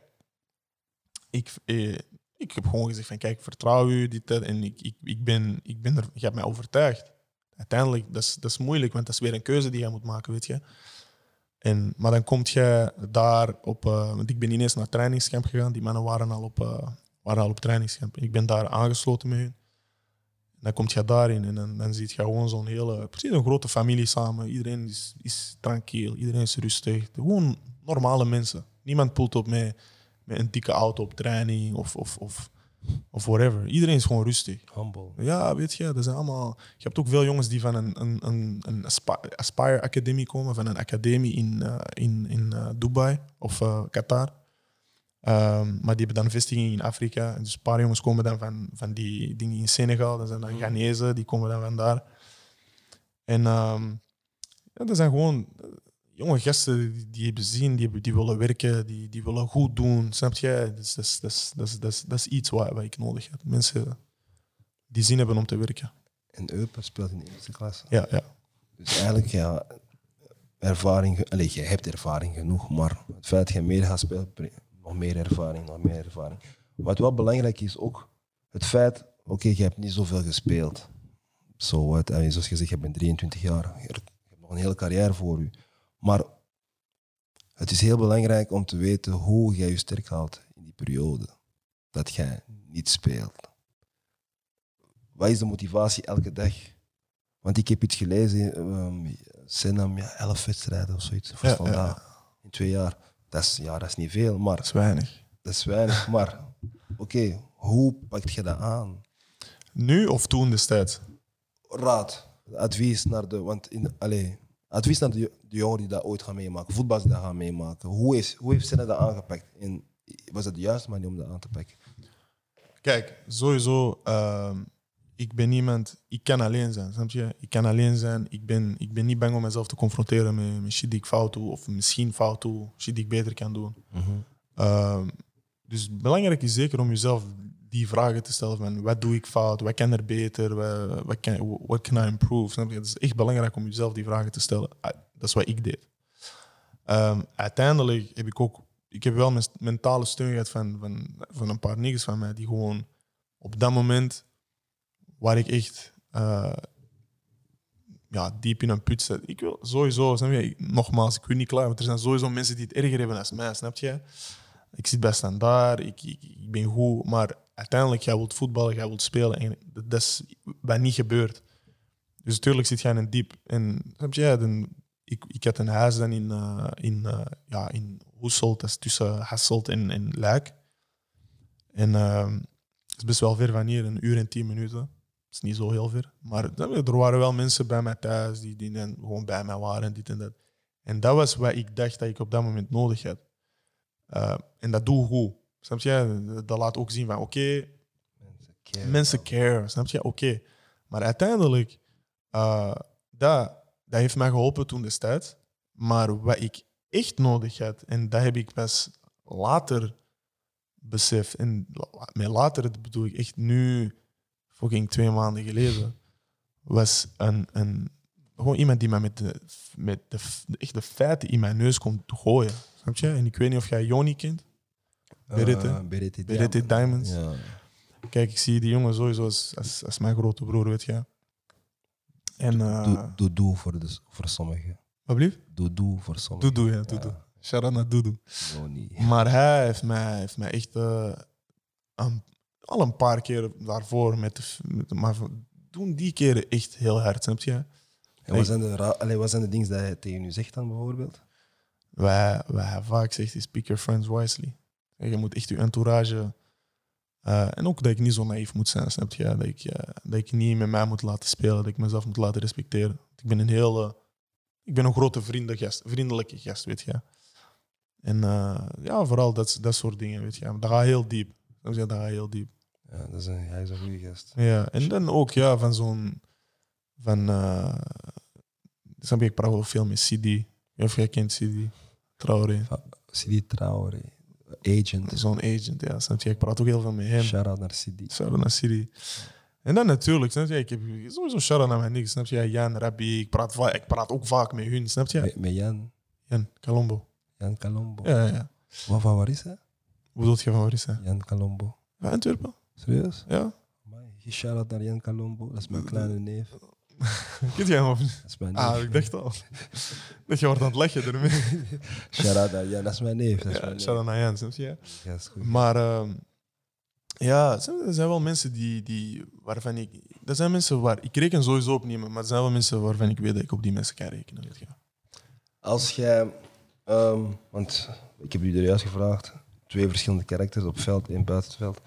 ik, eh, ik heb gewoon gezegd van, kijk, ik vertrouw u, dit, en ik, ik, ik, ben, ik ben er, je hebt mij overtuigd. Uiteindelijk, dat is, dat is moeilijk, want dat is weer een keuze die je moet maken, weet je. En, maar dan kom je daar op, uh, want ik ben ineens naar trainingskamp gegaan, die mannen waren al op, uh, waren al op trainingskamp. Ik ben daar aangesloten met hun. En dan kom je daarin en dan, dan zie je gewoon zo'n hele, precies een grote familie samen. Iedereen is, is tranquil, iedereen is rustig. Gewoon normale mensen. Niemand pult op mij met een dikke auto op training of, of, of, of whatever. Iedereen is gewoon rustig. Humble. Ja, weet je, dat zijn allemaal. Je hebt ook veel jongens die van een, een, een, een Aspire Academy komen, van een academie in, uh, in, in uh, Dubai of uh, Qatar. Um, maar die hebben dan vestiging in Afrika. Dus een paar jongens komen dan van, van die dingen in Senegal. Dat zijn dan Ghanese, die komen dan van daar. En um, ja, dat zijn gewoon jonge gasten die, die hebben zin, die, die willen werken, die, die willen goed doen. Snap je? Dat is, dat is, dat is, dat is, dat is, dat is iets wat, wat ik nodig heb. Mensen die zin hebben om te werken. En Eupen speelt in de eerste klasse. Ja, ja. Dus eigenlijk, ja, ervaring, allez, je hebt ervaring genoeg, maar het feit dat je meer gaat spelen, nog meer ervaring, nog meer ervaring. Wat wel belangrijk is ook, het feit, oké, okay, je hebt niet zoveel gespeeld. Zo so wat, zoals je zegt, je bent 23 jaar, je hebt nog een hele carrière voor je. Maar het is heel belangrijk om te weten hoe jij je sterk houdt in die periode dat jij niet speelt. Wat is de motivatie elke dag? Want ik heb iets gelezen, um, Senam, ja, elf wedstrijden of zoiets voor ja, ja. in twee jaar. Dat is, ja, dat is niet veel, maar... Dat is weinig. Dat is weinig, maar oké, okay, hoe pak je dat aan? Nu of toen destijds? Raad, advies naar de... Want in, allez, advies naar de, de jongeren die dat ooit gaan meemaken, voetballers die dat gaan meemaken. Hoe, is, hoe heeft Senna dat aangepakt? En was het de juiste manier om dat aan te pakken? Kijk, sowieso, uh, ik ben iemand, ik kan alleen zijn, snap je? Ik kan alleen zijn, ik ben, ik ben niet bang om mezelf te confronteren met, met shit die ik fout doe, of misschien fout doe, shit die ik beter kan doen. Mm -hmm. uh, dus belangrijk is zeker om jezelf die vragen te stellen van wat doe ik fout, wat kan er beter, wat, wat kan, what can I improve? Snap je? Het is echt belangrijk om jezelf die vragen te stellen. Ah, dat is wat ik deed. Um, uiteindelijk heb ik ook, ik heb wel mentale steun gehad van, van, van een paar niggas van mij die gewoon op dat moment waar ik echt uh, ja, diep in een put zit. Ik wil sowieso, snap je? Nogmaals, ik wil niet klaar, want er zijn sowieso mensen die het erger hebben dan mij, snap je? Ik zit bij standaard, ik, ik, ik ben goed, maar uiteindelijk, jij wilt voetballen, jij wilt spelen. En dat is wat niet gebeurd. Dus natuurlijk zit jij in een diep. En heb je, dan, ik, ik had een huis dan in, uh, in, uh, ja, in Hoeselt, dat is tussen Hasselt en, en Luik. En uh, het is best wel ver van hier, een uur en tien minuten. Dat is niet zo heel ver. Maar er waren wel mensen bij mij thuis die, die dan gewoon bij mij waren, dit en dat. En dat was wat ik dacht dat ik op dat moment nodig had. en dat doe ik goed. Snap je? Dat laat ook zien van oké, okay, mensen care. Mensen care snap je? Oké. Okay. Maar uiteindelijk, uh, dat, dat heeft mij geholpen toen destijds. Maar wat ik echt nodig had, en dat heb ik pas later besef. En met later, bedoel ik echt nu, fucking twee maanden geleden, was een, een, gewoon iemand die mij met, de, met de, de, echt de feiten in mijn neus komt gooien. Snap je? En ik weet niet of jij Joni kent. Berette. Uh, Berette Berette Diamonds. Kijk, ik zie die jongen sowieso als, als, als mijn grote broer, weet je. En, eh Doe, doe, doe voor, de, voor sommigen. wat blieft? Doe, doe voor sommigen. Doedoe, ja, doedoe. Shout-out naar Doedoe. Maar hij heeft mij, heeft mij echt eh, een- al een paar keer daarvoor met, met maar toen die keren echt heel hard, snap je? En wat zijn, de allee, wat zijn de dingen dat hij tegen u zegt dan bijvoorbeeld? Wij, wij vaak zegt is pick your friends wisely. Je moet echt je entourage eh, en ook dat ik niet zo naïef moet zijn, snap je? Dat ik, eh, dat ik niet met mij moet laten spelen, dat ik mezelf moet laten respecteren. Ik ben een heel, ik ben een grote vriendelijke gast, vriendelijke gast, weet je. En eh, ja, vooral dat, dat soort dingen, weet je. Dat gaat heel diep. Dat gaat heel diep. Ja, dat is een, hij is een goede gast. Ja, en dan ook ja, van zo'n. Van. snap je, ik praat wel veel met CD. Of jij kent CD. Traoré. Sidi Traoré, agent. Zo'n agent, ja. Snap je? Ik praat ook heel veel met hem. Shout-out naar Sidi. Shout-out naar CD. En dan natuurlijk, snap je? Ik heb sowieso shout-out naar mijn niks. Snap je? Jan, Rabbi. Ik praat, ik praat ook vaak met hun, snap je? Met, met Jan, Jan, Colombo. Jan Calombo. Ja, ja. Wat van waar is hij? Hoe bedoel je van waar is hij? Jan Calombo. Van Antwerpen? Serieus? Ja. Shout-out naar Jan Calombo. Dat is mijn kleine neef. Kent jij hem of niet? Dat is mijn neef. Ah, ik dacht al. Dat je wordt aan het leggen ermee. Shout-out naar Jan, dat is mijn neef. Dat is Ja, mijn shout-out neef. naar Jan, snap je? Ja, is goed. Maar ehm, ja, er zijn- wel mensen die, die waarvan ik. Er zijn mensen waar ik reken sowieso op niemand, maar er zijn wel mensen waarvan ik weet dat ik op die mensen kan rekenen. Weet je. Als jij, ehm, want ik heb u er juist gevraagd, twee verschillende karakters op veld en buiten het veld.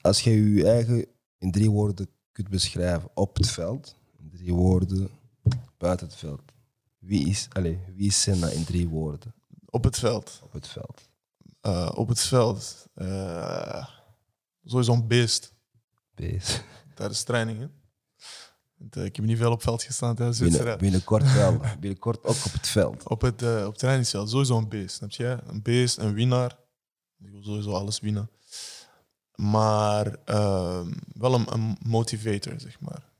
Als jij je eigen in drie woorden kunt beschrijven op het veld, drie woorden buiten het veld. Wie is, allez, wie is Senna in drie woorden Op het veld. op het veld? Eh, op het veld. eh sowieso een beest Beest. tijdens trainingen. Eh, ik heb niet veel op veld gestaan tijdens de wedstrijd. binnenkort wel. Binnenkort ook op het veld. Op het, eh, op trainingsveld, sowieso een beest, snap je? Een beest, een winnaar. Ik wil sowieso alles winnen. Maar ehm, wel een, een motivator, zeg maar.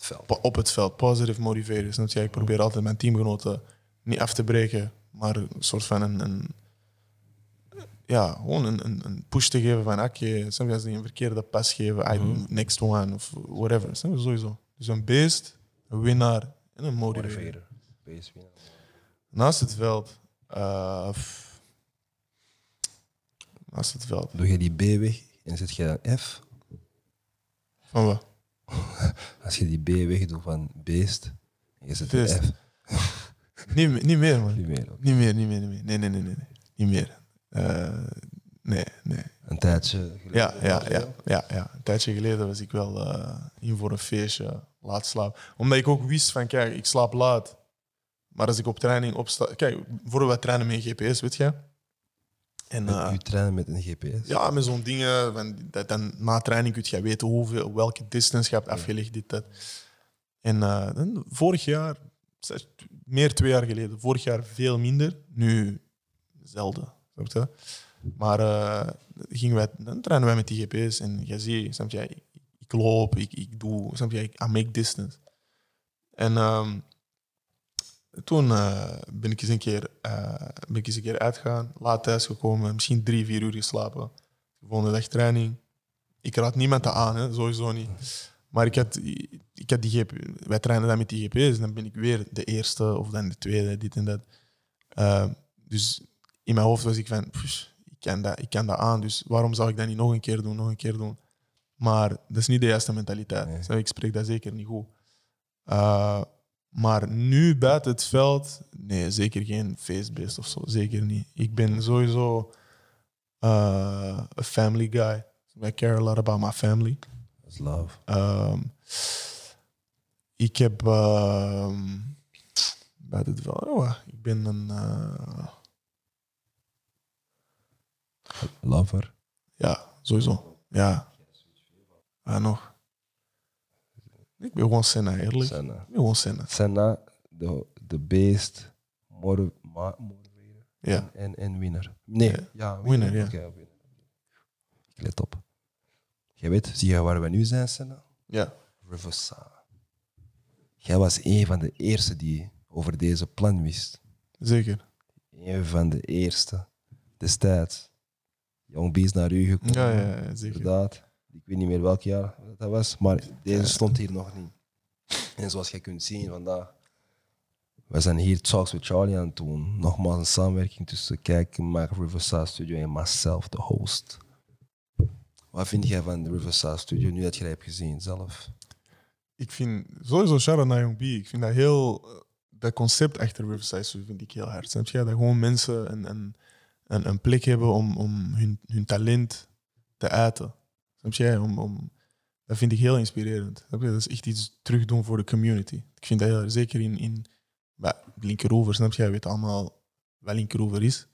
Op het veld. Po- op het veld, positive motivator. Snap je? Ik probeer altijd mijn teamgenoten niet af te breken, maar een soort van een, een ja, gewoon een, een, een push te geven van oké, snap je, als die een verkeerde pas geven, I, next one of whatever. Snap? Sowieso. Dus een beest, een winnaar en een motivator. Beest. Naast het veld, eh, naast het veld, Doe je die B weg en zet je een F. van wat? Als je die B wegdoet van beest, je zet een. F. Niet, me- niet meer, man. Niet meer. Niet meer, niet meer, niet meer. Nee, nee, nee, nee. Niet meer. Eh, nee, nee. Een tijdje geleden. Ja, ja, ja, ja, ja. Een tijdje geleden was ik wel eh, in voor een feestje, laat slapen. Omdat ik ook wist van, kijk, ik slaap laat. Maar als ik op training opsta... Kijk, voor wij trainen met een GPS, weet je? En Met eh, u trainen met een GPS. ja, met zo'n dingen, van, dat dan na training kun je weten hoeveel, welke distance je hebt afgelegd, dit, dat. En eh, dan vorig jaar, meer twee jaar geleden, vorig jaar veel minder, nu zelden. Maar eh, gingen wij, dan trainen wij met die GPS en je ziet, snap je, ik, ik loop, ik, ik doe, snap je, I make distance. En ehm, toen eh, ben ik eens een keer, eh, ben ik eens een keer uitgegaan, laat thuis gekomen, misschien drie, vier uur geslapen. De volgende dag training. Ik raad niemand dat aan, hè, sowieso niet. Maar ik had, ik had die GP, wij trainen dan met die GPS en dan ben ik weer de eerste of dan de tweede, dit en dat. Eh, dus in mijn hoofd was ik van, "Pff, ik kan, dat, ik kan dat aan, dus waarom zou ik dat niet nog een keer doen, nog een keer doen? Maar dat is niet de juiste mentaliteit. Nee. Ik spreek dat zeker niet goed. Maar nu buiten het veld, nee, zeker geen feestbeest of zo. Zeker niet. Ik ben sowieso eh, een family guy. I care a lot about my family. Is love. Ehm, ik heb ehm, buiten het veld, oh, ik ben een, eh, Lover. ja, sowieso. Ja. Ja, nog. Ik ben gewoon Senna, eerlijk. Senna. Ik ben gewoon Senna. Senna, de, de beest, motivator Ja. en, en winner. Nee, Ja. ja, Winner, ja. Winner. let op. Jij weet, zie je waar we nu zijn, Senna? Ja. Riverside. Jij was een van de eerste die over deze plan wist. Zeker. Een van de eerste destijds. Jong B is naar u gekomen. Ja, ja, ja, zeker. Inderdaad. Ik weet niet meer welk jaar dat was, maar deze stond hier nog niet. En zoals je kunt zien vandaag, we zijn hier Talks with Charlie aan het doen. Nogmaals een samenwerking tussen Kijk, Maak, Riverside Studio en myself, de host. Wat vind jij van de Riverside Studio nu dat je dat hebt gezien zelf? Ik vind sowieso naar Young B. Ik vind dat heel... eh, Dat concept achter Riverside Studio vind ik heel hard. Snap je? Dat gewoon mensen een, een, een, een plek hebben om, om hun, hun talent te uiten. Snap je? Om, om, dat vind ik heel inspirerend. Dat is echt iets terugdoen voor de community. Ik vind dat heel, zeker in, in Linkeroever, snap je? Je weet allemaal wat Linkeroever is.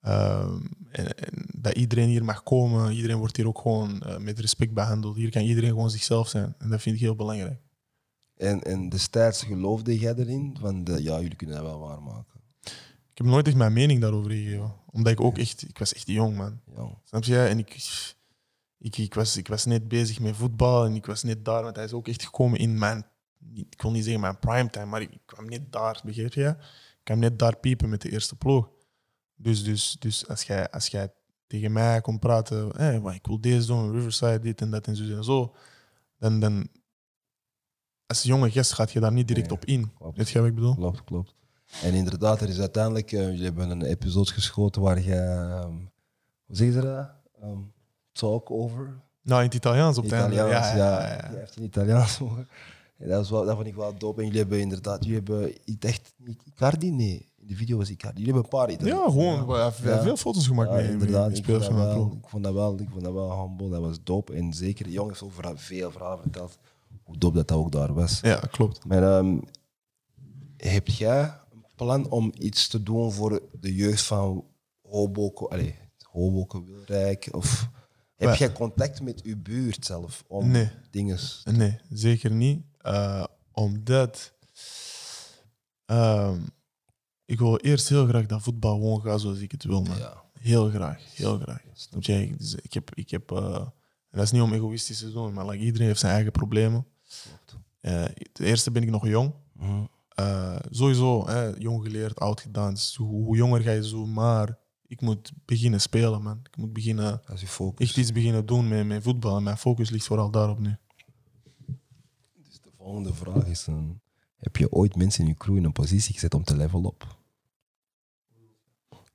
Ehm, en, en dat iedereen hier mag komen, iedereen wordt hier ook gewoon eh, met respect behandeld. Hier kan iedereen gewoon zichzelf zijn. En dat vind ik heel belangrijk. En, en destijds geloofde jij erin? Van de, ja, jullie kunnen dat wel waarmaken. Ik heb nooit echt mijn mening daarover gegeven. Omdat ik ook echt, ik was echt jong, man. Ja. Snap je? En ik, ik, ik, was, ik was net bezig met voetbal en ik was net daar, want hij is ook echt gekomen in mijn, ik wil niet zeggen mijn primetime, maar ik kwam net daar, begrijp je? Ik kwam net daar piepen met de eerste ploeg. Dus, dus, dus als, jij, als jij tegen mij komt praten, hey, maar ik wil deze doen, Riverside, dit en dat en zo en zo, dan, dan als jonge gast gaat je daar niet direct Nee, op in. klopt. Weet je wat ik bedoel? Klopt, klopt. En inderdaad, er is uiteindelijk, eh, jullie hebben een episode geschoten waar je, ehm, hoe zeg je dat? Ehm, talk over. Nou, in het Italiaans op het einde. Italiaans, Ja, ja. ja, ja, heeft in Italiaans mogen. En dat, wel, dat vond ik wel dope. En jullie hebben inderdaad, jullie hebben echt, niet Icardi? Nee, in de video was Icardi. Jullie hebben een paar Italiaans. Ja, gewoon. We hebben veel foto's gemaakt met, inderdaad. Ik vond, dat van wel, ploeg. ik vond dat wel, ik vond dat wel humble. Dat was dope. En zeker, de jongen heeft ook verha- veel verhalen verteld. Hoe dope dat, dat ook daar was. Ja, klopt. Maar ehm, heb jij een plan om iets te doen voor de jeugd van Hoboken, allez, Hoboken, Wilrijk? Of heb jij contact met uw buurt zelf om Nee. dingen? Nee, zeker niet. Eh, omdat ehm, ik wil eerst heel graag dat voetbal gewoon gaat zoals ik het wil. Man. Ja, Heel graag, heel graag. Je? Ik, dus ik heb, ik heb eh, en dat is niet om egoïstisch te doen, maar like, iedereen heeft zijn eigen problemen. klopt. Eh, ten eerste ben ik nog jong. Mhm. Sowieso, hè, jong geleerd, oud gedaan. Dus hoe, hoe jonger ga je zo, maar ik moet beginnen spelen, man. Ik moet beginnen, Dat is je focus. echt iets beginnen doen met, met voetbal. En mijn focus ligt vooral daarop nu. Dus de volgende vraag is: een, heb je ooit mensen in je crew in een positie gezet om te level up?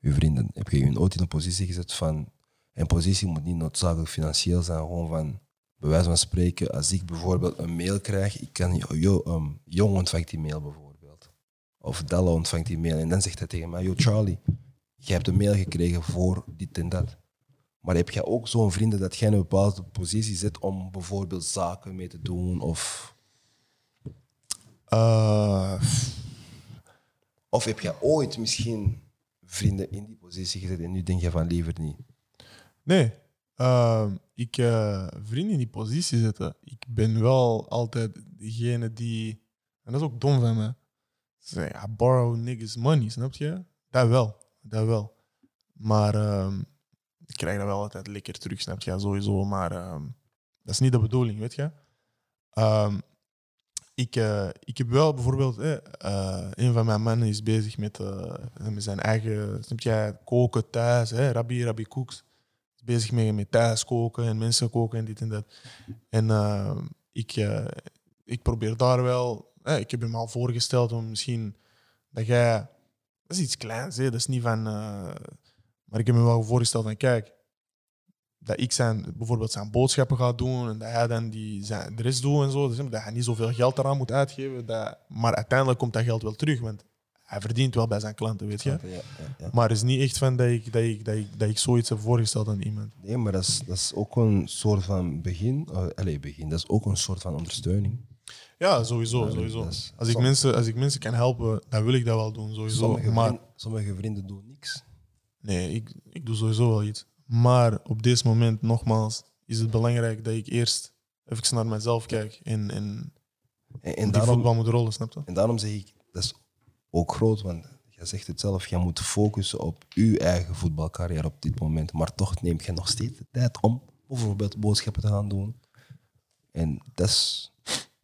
Uw vrienden, heb je je ooit in een positie gezet van. Een positie moet niet noodzakelijk financieel zijn, gewoon van. Bij wijze van spreken, als ik bijvoorbeeld een mail krijg, ik kan, yo, um, Jong ontvangt die mail bijvoorbeeld. Of Della ontvangt die mail. En dan zegt hij tegen mij, yo Charlie, jij hebt een mail gekregen voor dit en dat. Maar heb jij ook zo'n vrienden dat jij in een bepaalde positie zet om bijvoorbeeld zaken mee te doen? Of, Eh, of heb jij ooit misschien vrienden in die positie gezet en nu denk je van liever niet? nee, Ehm, ik eh, vrienden in die positie zetten. Ik ben wel altijd degene die. En dat is ook dom van me. Zeg, I borrow niggas money, snap je? Dat wel, dat wel. Maar ehm, ik krijg dat wel altijd lekker terug, snap je? Sowieso. Maar ehm, dat is niet de bedoeling, weet je? Ehm, ik, eh, ik heb wel bijvoorbeeld, eh, een van mijn mannen is bezig met, eh, met zijn eigen, snap je, koken thuis, hè, Rabbi, Rabbi Cooks. Is bezig met, met thuis koken en mensen koken en dit en dat. En eh, ik, ik probeer daar wel, eh, ik heb hem al voorgesteld om misschien dat jij, dat is iets kleins, hè, dat is niet van, eh, maar ik heb hem wel voorgesteld van, kijk, dat ik zijn, bijvoorbeeld zijn boodschappen ga doen en dat hij dan die zijn, de rest doet en zo. Dus dat hij niet zoveel geld eraan moet uitgeven. Dat, maar uiteindelijk komt dat geld wel terug, want hij verdient wel bij zijn klanten, weet je. Ja, ja, ja. Maar het is niet echt van dat ik, dat ik, dat ik, dat ik zoiets heb voorgesteld aan iemand. Nee, maar dat is, dat is ook een soort van begin. Uh, allez, begin. Dat is ook een soort van ondersteuning. Ja, sowieso. Ja, sowieso. is- Als, ik som- mensen, als ik mensen kan helpen, dan wil ik dat wel doen, sowieso. Sommige, maar vrienden, sommige vrienden doen niks. nee, ik, ik doe sowieso wel iets. Maar op dit moment, nogmaals, is het belangrijk dat ik eerst even naar mezelf kijk en, en En, die daarom, voetbal moet rollen, snap je? en daarom zeg ik, dat is ook groot, want je jij zegt het zelf, jij moet focussen op je eigen voetbalcarrière op dit moment. Maar toch neemt je nog steeds de tijd om bijvoorbeeld boodschappen te gaan doen. En dat is,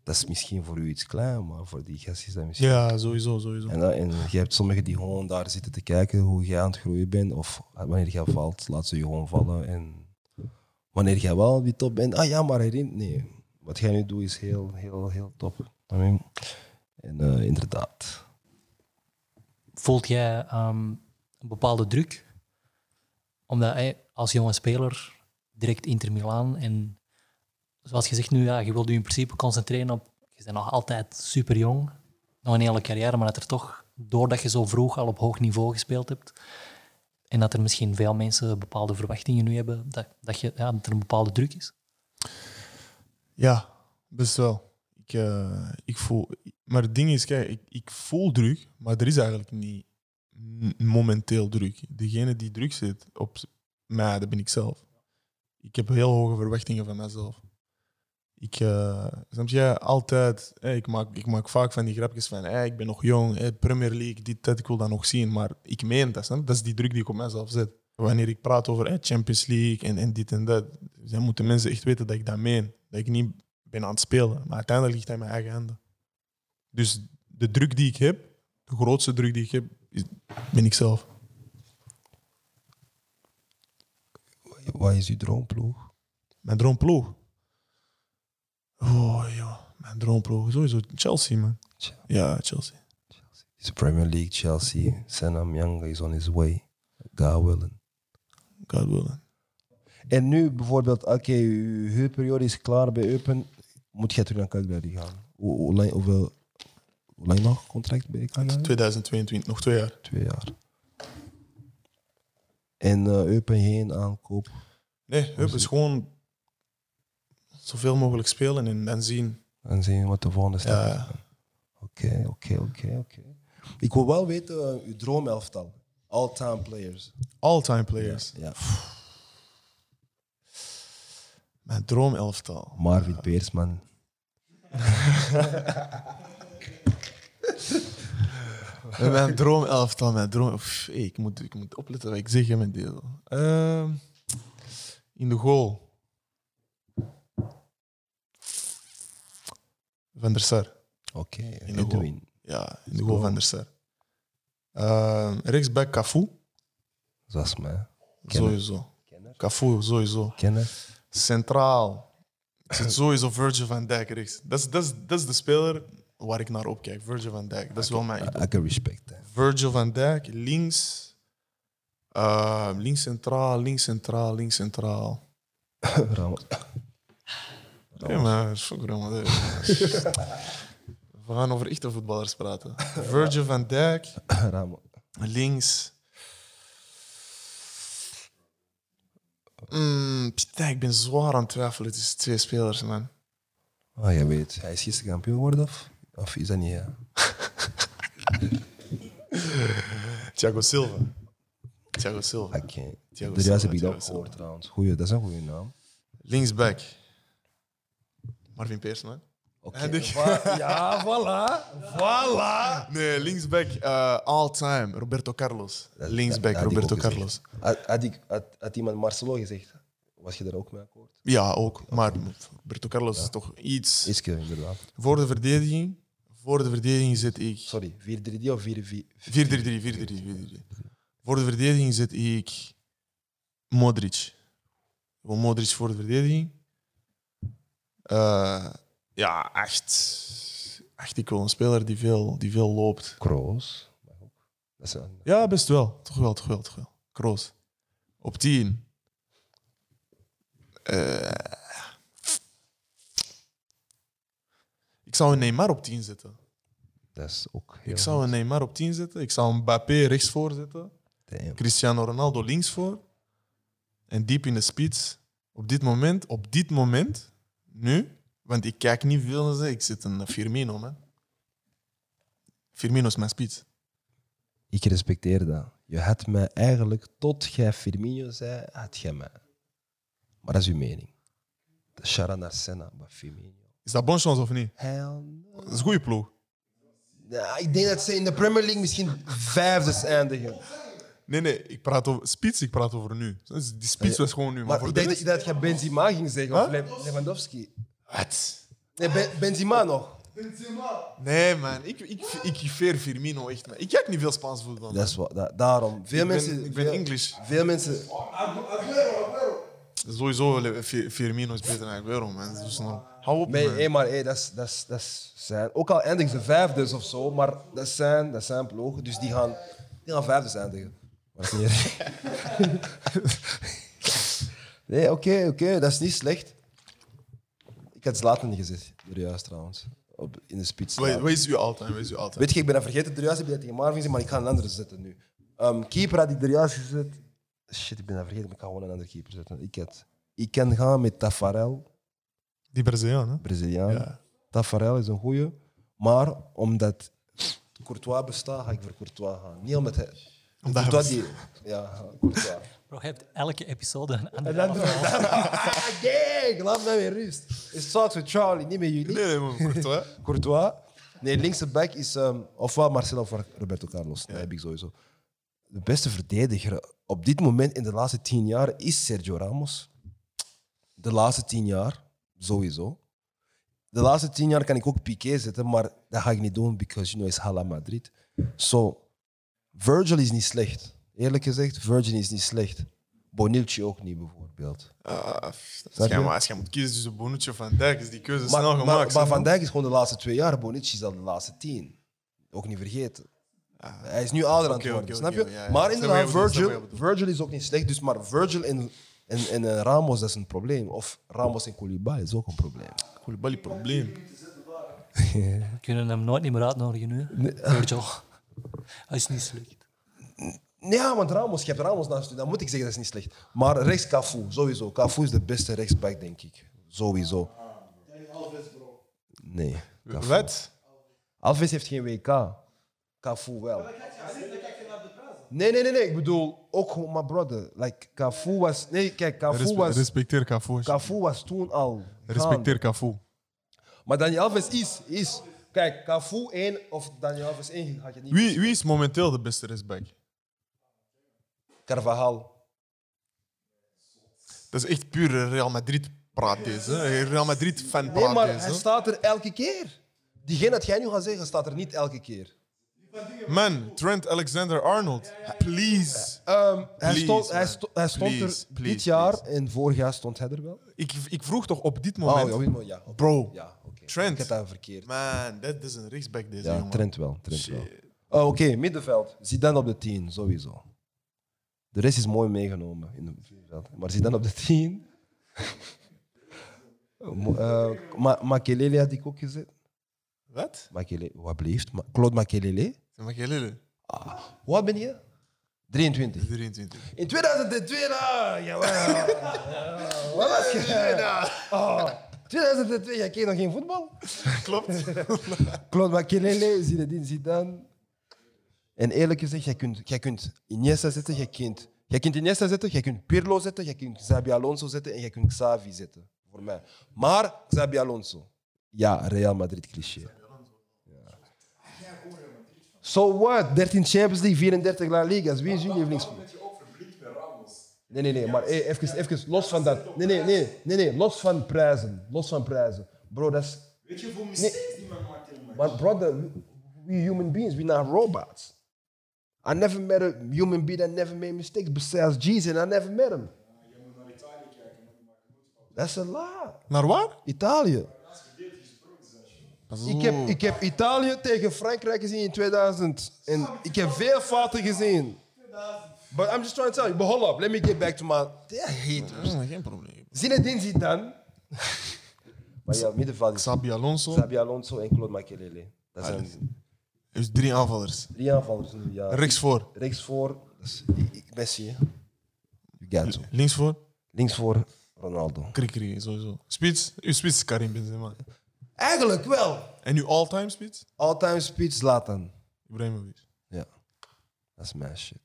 dat is misschien voor u iets klein, maar voor die gast is dat misschien... Ja, sowieso, sowieso. En, dat- en je hebt sommigen die gewoon daar zitten te kijken hoe jij aan het groeien bent. Of wanneer jij valt, laat ze je gewoon vallen. En wanneer jij wel die top bent, ah ja, maar herinnert. Nee, wat jij nu doet is heel, heel, heel top. En eh, inderdaad. Voelt jij ehm, een bepaalde druk? Omdat hij als jonge speler direct Inter Milaan en zoals je zegt nu, ja, je wilt je in principe concentreren op, je bent nog altijd super jong, nog een hele carrière, maar dat er toch, doordat je zo vroeg al op hoog niveau gespeeld hebt, en dat er misschien veel mensen bepaalde verwachtingen nu hebben, dat, dat, je, ja, dat er een bepaalde druk is. Ja, best wel. Ik, eh, ik voel, maar het ding is, kijk, ik, ik voel druk, maar er is eigenlijk niet momenteel druk. Degene die druk zit op mij, dat ben ik zelf. Ik heb heel hoge verwachtingen van mezelf. Ik, eh snap je, altijd, hè, ik, maak, ik maak vaak van die grapjes van, hè, ik ben nog jong, Premier League, dit, dat, ik wil dat nog zien. Maar ik meen dat, snap dat is die druk die ik op mezelf zet. Wanneer ik praat over Champions League en, en dit en dat, dan moeten mensen echt weten dat ik dat meen. Dat ik niet ben aan het spelen. Maar uiteindelijk ligt het in mijn eigen handen. Dus de druk die ik heb, de grootste druk die ik heb, is, ben ik zelf. Wat is uw droomploeg? Mijn droomploeg. Oh ja, mijn droomploeg. Sowieso Chelsea, man. Chelsea. Ja, Chelsea. Is de Premier League, Chelsea. Senna Myanga is on his way. God willing. God willen. En nu bijvoorbeeld, oké, uw huurperiode is klaar bij Eupen. Moet jij terug naar Cagliari gaan? Hoe, hoe, lang, hoeveel, hoe lang nog contract bij Cagliari? 2022, nog twee jaar. Twee jaar. En eh Eupen heen aankoop. Nee, hup, is gewoon zoveel mogelijk spelen en, en zien. En zien wat de volgende stap is. Ja, Oké, oké, oké, oké. Ik wil wel weten, uh, uw droomelftal. All-time players. all-time players. Ja. Mijn droomelftal. Marvin Peersman. Mijn droomelftal, mijn droom... Hey, ik, moet, ik moet opletten wat ik zeg met deel. Ehm, in de goal. Van der Sar. Oké, de goal. Edwin. Ja, in de goal van der Sar. Ehm, rechtsback Cafu. Is mij. Kennen. Sowieso. Cafu, sowieso. Kennen? Centraal. Ik zit sowieso Virgil van Dijk rechts. Dat is, dat, is, dat is de speler waar ik naar opkijk. Virgil van Dijk. Dat is wel mijn idool. I can respect that. Virgil van Dijk, links. Uh, links centraal, links centraal, links centraal. Ja, maar shukran, man. We gaan over echte voetballers praten. Virgil van Dijk, links. Mm, ik ben zwaar aan het twijfelen tussen twee spelers, man. Oh, je weet, hij is gisteren kampioen geworden of, of is dat niet? Ja? Thiago Silva. Thiago Silva. Oké. Thiago De juist heb ik ook gehoord trouwens. Goeie, dat is een goede naam. Linksback. Marvin Peers, man. Oké. Ik- Va- ja, voilà. Voilà. Nee, linksback uh, all time. Roberto Carlos. Linksback, Dat Roberto Carlos. Had, had, ik, had, had iemand Marcelo gezegd, was je daar ook mee akkoord? Ja, ook. Maar Roberto Carlos is toch iets. Is inderdaad. Voor de verdediging. Voor de verdediging zit ik. 4-3-3, Sorry, 4-3 of 4-4? 4-3, 4-3. Voor de verdediging zit ik. Modric. Modric voor de verdediging. Eh, ja, echt. Echt, ik wil een speler die veel, die veel loopt. Kroos. een, Ja, best wel. Toch wel, toch wel, toch wel. Kroos. Op 10. Eh, ik zou een Neymar op 10 zetten. dat is ook heel Ik zou een Neymar op 10 zetten. Ik zou een Mbappé rechts voor zetten. Damn. Cristiano Ronaldo links voor. En diep in de spits. Op dit moment, op dit moment, nu, want ik kijk niet veel naar ze, ik zit een Firmino, man. Firmino is mijn spits. Ik respecteer dat. Je had mij eigenlijk, tot jij Firmino zei, had jij mij. Maar dat is uw mening. De Shara naar Senna, maar Firmino. Is dat bon chance of niet? Hell no. Dat is een goede ploeg. Ja, ik denk dat ze in de Premier League misschien vijfde eindigen. Nee, nee, ik praat over spits, ik praat over nu. Dus Die spits was gewoon nu. Maar, Maar voor ik de denk dat, rest- dat je Benzema ging zeggen, of Le- Lewandowski. Wat? Nee, Ben- Benzema nog. Nee, man. Ik, ik, ik kiffeer Firmino echt. Man. Ik kijk niet veel Spaans voetbal. Dat is wat, da- daarom. Veel Ik ben- mensen... ik ben veel, English. Veel mensen... Sowieso, Firmino is beter dan Aguero, man. Dus nou, hou op, Nee, hey, maar hey, dat, is, dat, is, dat is zijn... Ook al eindigen ze vijfdes of zo, maar dat zijn, dat zijn ploegen, dus die gaan, die gaan vijfdes eindigen. Is niet. Nee, oké, oké, dat is niet slecht. Ik had Zlatan niet gezet, juist trouwens. Op, in de spits. Wat wat is uw altijd? Wat is uw altijd? Weet je, ik ben dat vergeten, er juist heb je dat tegen Marvin maar ik ga een andere zetten nu. Ehm, keeper had ik er juist gezet. Shit, ik ben dat vergeten, maar ik ga gewoon een andere keeper zetten. Ik, had, ik kan gaan met Tafarel, Die Braziliaan, hè? Braziliaan. Ja. Tafarel is een goeie. Maar omdat Courtois bestaat, ga ik voor Courtois gaan. Niet omdat hij... Omdat hij Courtois die... Ja, Courtois. Bro, je hebt elke episode een En andere dan... Ah, kijk, laat mij weer rust. Het staat met Charlie, niet met jullie. Nee, nee, man. Courtois. Courtois. Nee, linkse back is ehm, ofwel Marcelo of Roberto Carlos. Dat heb ik sowieso. De beste verdediger op dit moment in de laatste tien jaar is Sergio Ramos. De laatste tien jaar, sowieso. De laatste tien jaar kan ik ook Piqué zetten, maar dat ga ik niet doen, because you know, is Hala Madrid. So, Virgil is niet slecht. Eerlijk gezegd, Virgil is niet slecht. Bonucci ook niet, bijvoorbeeld. Ah, als, Snap jij, je? maar als jij moet kiezen tussen Bonucci of Van Dijk, is die keuze Maar, snel maar, gemaakt. maar zeg, Van. Dijk is gewoon de laatste twee jaar. Bonucci is al de laatste tien. Ook niet vergeten. Hij is nu ouder aan Oké, het worden, snap je? oké, ja, ja. Maar inderdaad, je Virgil, je. Virgil is ook niet slecht. Dus maar Virgil en, en, en Ramos, dat is een probleem. Of Ramos en Koulibaly is ook een probleem. Koulibaly, probleem. We kunnen hem nooit niet meer uitnodigen nu. Virgil. Hij is niet slecht. Nee, Ja, want Ramos, je hebt Ramos naast je. Dan moet ik zeggen, dat is niet slecht. Maar rechts Cafu, sowieso. Cafu is de beste rechtsback, denk ik. Sowieso. Nee. Cafu. Wat? Alves heeft geen WK. Cafu wel. Nee, nee, nee, nee. Ik bedoel, ook gewoon mijn brother. Like, Cafu was... Nee, kijk, Cafu Respe- was... respecteer Cafu. Cafu was toen al... Respecteer Cafu. Maar Daniel Alves is... is kijk, Cafu 1 of Daniel Alves 1 had je niet... Wie, wie is momenteel de beste rechtsback? Carvajal. Dat is echt puur Real Madrid praat deze. Real Madrid fan praat Nee, maar deze. hij staat er elke keer. Diegene dat jij nu gaat zeggen, staat er niet elke keer. Man, Trent Alexander-Arnold. Please. Ehm, hij, Please, stond, hij, man. sto- hij stond Please, er please, dit jaar en vorig jaar stond hij er wel. Ik, ik vroeg toch op dit Oh, moment... ja, ja. oké. Bro, Ja. Trent. Ik heb dat verkeerd. man, dat is een rechtsback deze Ja, jongen. Trent wel. Trent wel. Oh, Oké, middenveld. Zidane op de 10, sowieso. De rest is mooi meegenomen in het middenveld. Maar Zidane op de 10. Mo- eh, Ma Makelele had ik ook gezet. Wat? Makelele, wat blijft? Ma Claude Makelele. Makelele. Ah, wat ben je? 23. 23. In 2002, ah, jawel. Ja, Wat was je? Oh, 2002, jij keek nog geen voetbal? Klopt. Claude Makelele, Zinedine Zidane. En eerlijk gezegd, jij kunt, jij kunt Iniesta zetten, jij kunt, jij kunt Iniesta zetten, jij kunt Pirlo zetten, jij kunt Xabi Alonso zetten en jij kunt Xavi zetten. Voor mij. Maar Xabi Alonso. Ja, Real Madrid cliché. Ja. So what? 13 Champions League, 34 La Liga's. Wie is jullie lievelingsspeler? Nee, nee, nee, maar hey, even, even los van dat. Nee, nee, nee, nee, nee, los van prijzen. Los van prijzen. Bro, dat is. Weet je hoeveel mistakes die man maakt in? Maar brother, we, we human beings, we're not robots. I never met a human being that never made mistakes besides Jesus, and I never met him. Je moet naar Italië kijken. That's a lie. Naar waar? Italië. Ik heb, ik heb Italië tegen Frankrijk gezien in 2000. En ik heb veel fouten gezien. But I'm just trying to tell you. But hold up, let me get back to my... They're haters. Mm, Geen probleem. Zinedine Zidane. maar ja, middenveld is Xabi Alonso. Xabi Alonso en Claude Makelele. Dat zijn Dus drie aanvallers. drie aanvallers nu. Ja. Rechts voor. Rechts voor, dat is Messi. hè. You got to. Links voor. Links voor Ronaldo. Krikri, sowieso. Spits. Uw spits is Karim Benzema. Eigenlijk wel. En uw all-time spits? All-time speed Zlatan. Ibrahimovic. Ja, dat is mijn shit.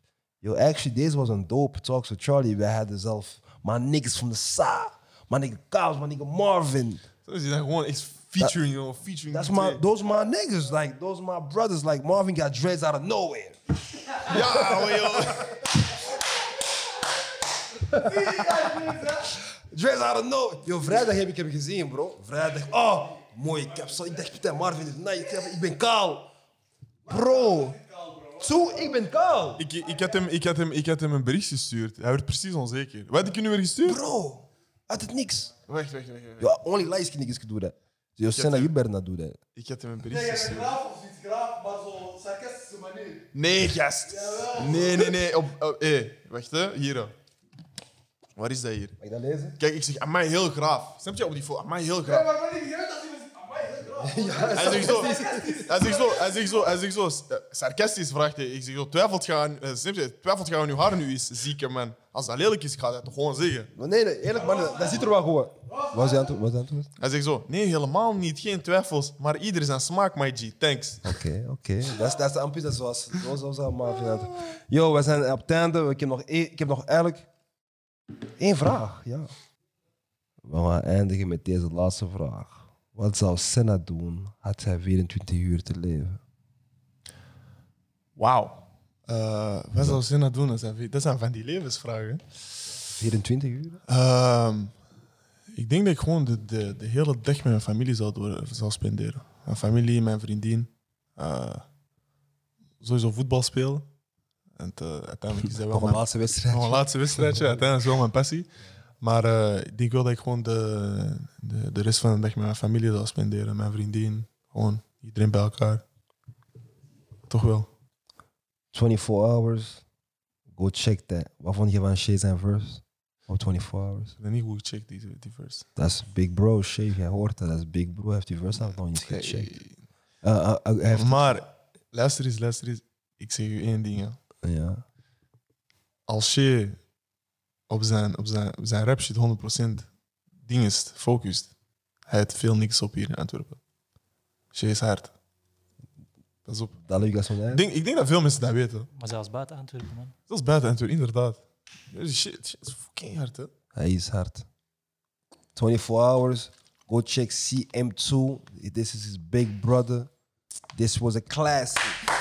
Yo, actually, deze was een dope talk with Charlie. Wij hadden zelf maar niggas van de Sa, maar nigga Kaos, maar nigga Marvin. Zo is gewoon echt featuring, jongen, featuring. That's my, those my niggas. Like, those my brothers. Like, Marvin got dreads out of nowhere. Ja, joh. Dreads out of nowhere. Yo, vrijdag heb ik hem gezien, bro. Vrijdag. Oh, mooi capsule. Ik dacht, putain, Marvin is nice. Ik ben kaal. Bro. Zo, ik ben kaal. Ik, ik, had hem, ik, had hem, ik had hem een bericht gestuurd. Hij werd precies onzeker. Wat had ik je nu weer gestuurd? Bro. Uit het niks. Wacht, wacht, wacht. wacht. Ja, only light skin niggas can do that. Yo, Senna, you better not do that. Ik had hem een bericht gestuurd. graaf of iets graaf, maar zo sarcastische manier. Nee, gast. Nee, nee, nee. Op, op, hey, wacht, hè. Hier. Waar is dat hier? Mag ik dat lezen? Kijk, ik zeg, amai, heel graaf. Snap je op die foto? Amai, heel graaf. Maar wanneer je dat hij was, amai, heel graaf. Hij zegt zo, hij zegt zo, hij zegt zo, hij zegt zo, eh, sarcastisch vraagt hij. Ik zeg zo, twijfelt je aan, eh, snap je, twijfelt je aan je haar nu is, zieke man. Als dat lelijk is, ga je dat toch gewoon zeggen. Maar nee, nee, eerlijk man, dat ziet er wel goed uit. Wat is die antwoord? Wat is antwoord? Hij zegt zo, nee, helemaal niet, geen twijfels, maar ieder zijn smaak, my G, thanks. Oké, oké. Dat is- dat is de is zoals, zoals, dat maar. Yo, we zijn op het einde. Ik heb nog, één, ik heb nog eigenlijk één vraag. Ja. We gaan eindigen met deze laatste vraag. Wat zou Senna doen had hij 24 uur te leven? Wauw. Eh, wat zou Senna doen? Dat zijn, dat zijn van die levensvragen. 24 uur? Ehm, ik denk dat ik gewoon de, de, de hele dag met mijn familie zou, door, zou spenderen. Mijn familie, mijn vriendin. Eh, sowieso voetbal spelen. En te- uiteindelijk is dat wel Nog een mijn, laatste wedstrijd. een laatste wedstrijdje. Uiteindelijk is wel mijn passie. Maar eh, ik dat ik gewoon de, de, de rest van de dag met mijn familie zou spenderen. Mijn vriendin. Gewoon iedereen bij elkaar. Toch wel. 24 hours. Go check that. Wat vond je van zijn verse? Op 24 hours. Ik ben niet goed gecheckt, die, die verse. Dat is Big Bro, Shay. Jij hoort dat. Dat is Big Bro. Heeft die verse nog niet gecheckt. Uh, uh, uh, Maar, luister eens, luister eens. Ik zeg je één ding. ja. als je op zijn, op zijn, op zijn rap shit 100% dingest, focust, hij heeft veel niks op hier in Antwerpen. She is hard. Pas op. Dat zo'n Ik denk, ik denk dat veel mensen dat weten. Maar zelfs buiten Antwerpen, man. Dat is buiten Antwerpen, inderdaad. Shit, shit is fucking hard, hè. Hij is hard. 24 hours. Go check CM2. This is his big brother. This was a classic.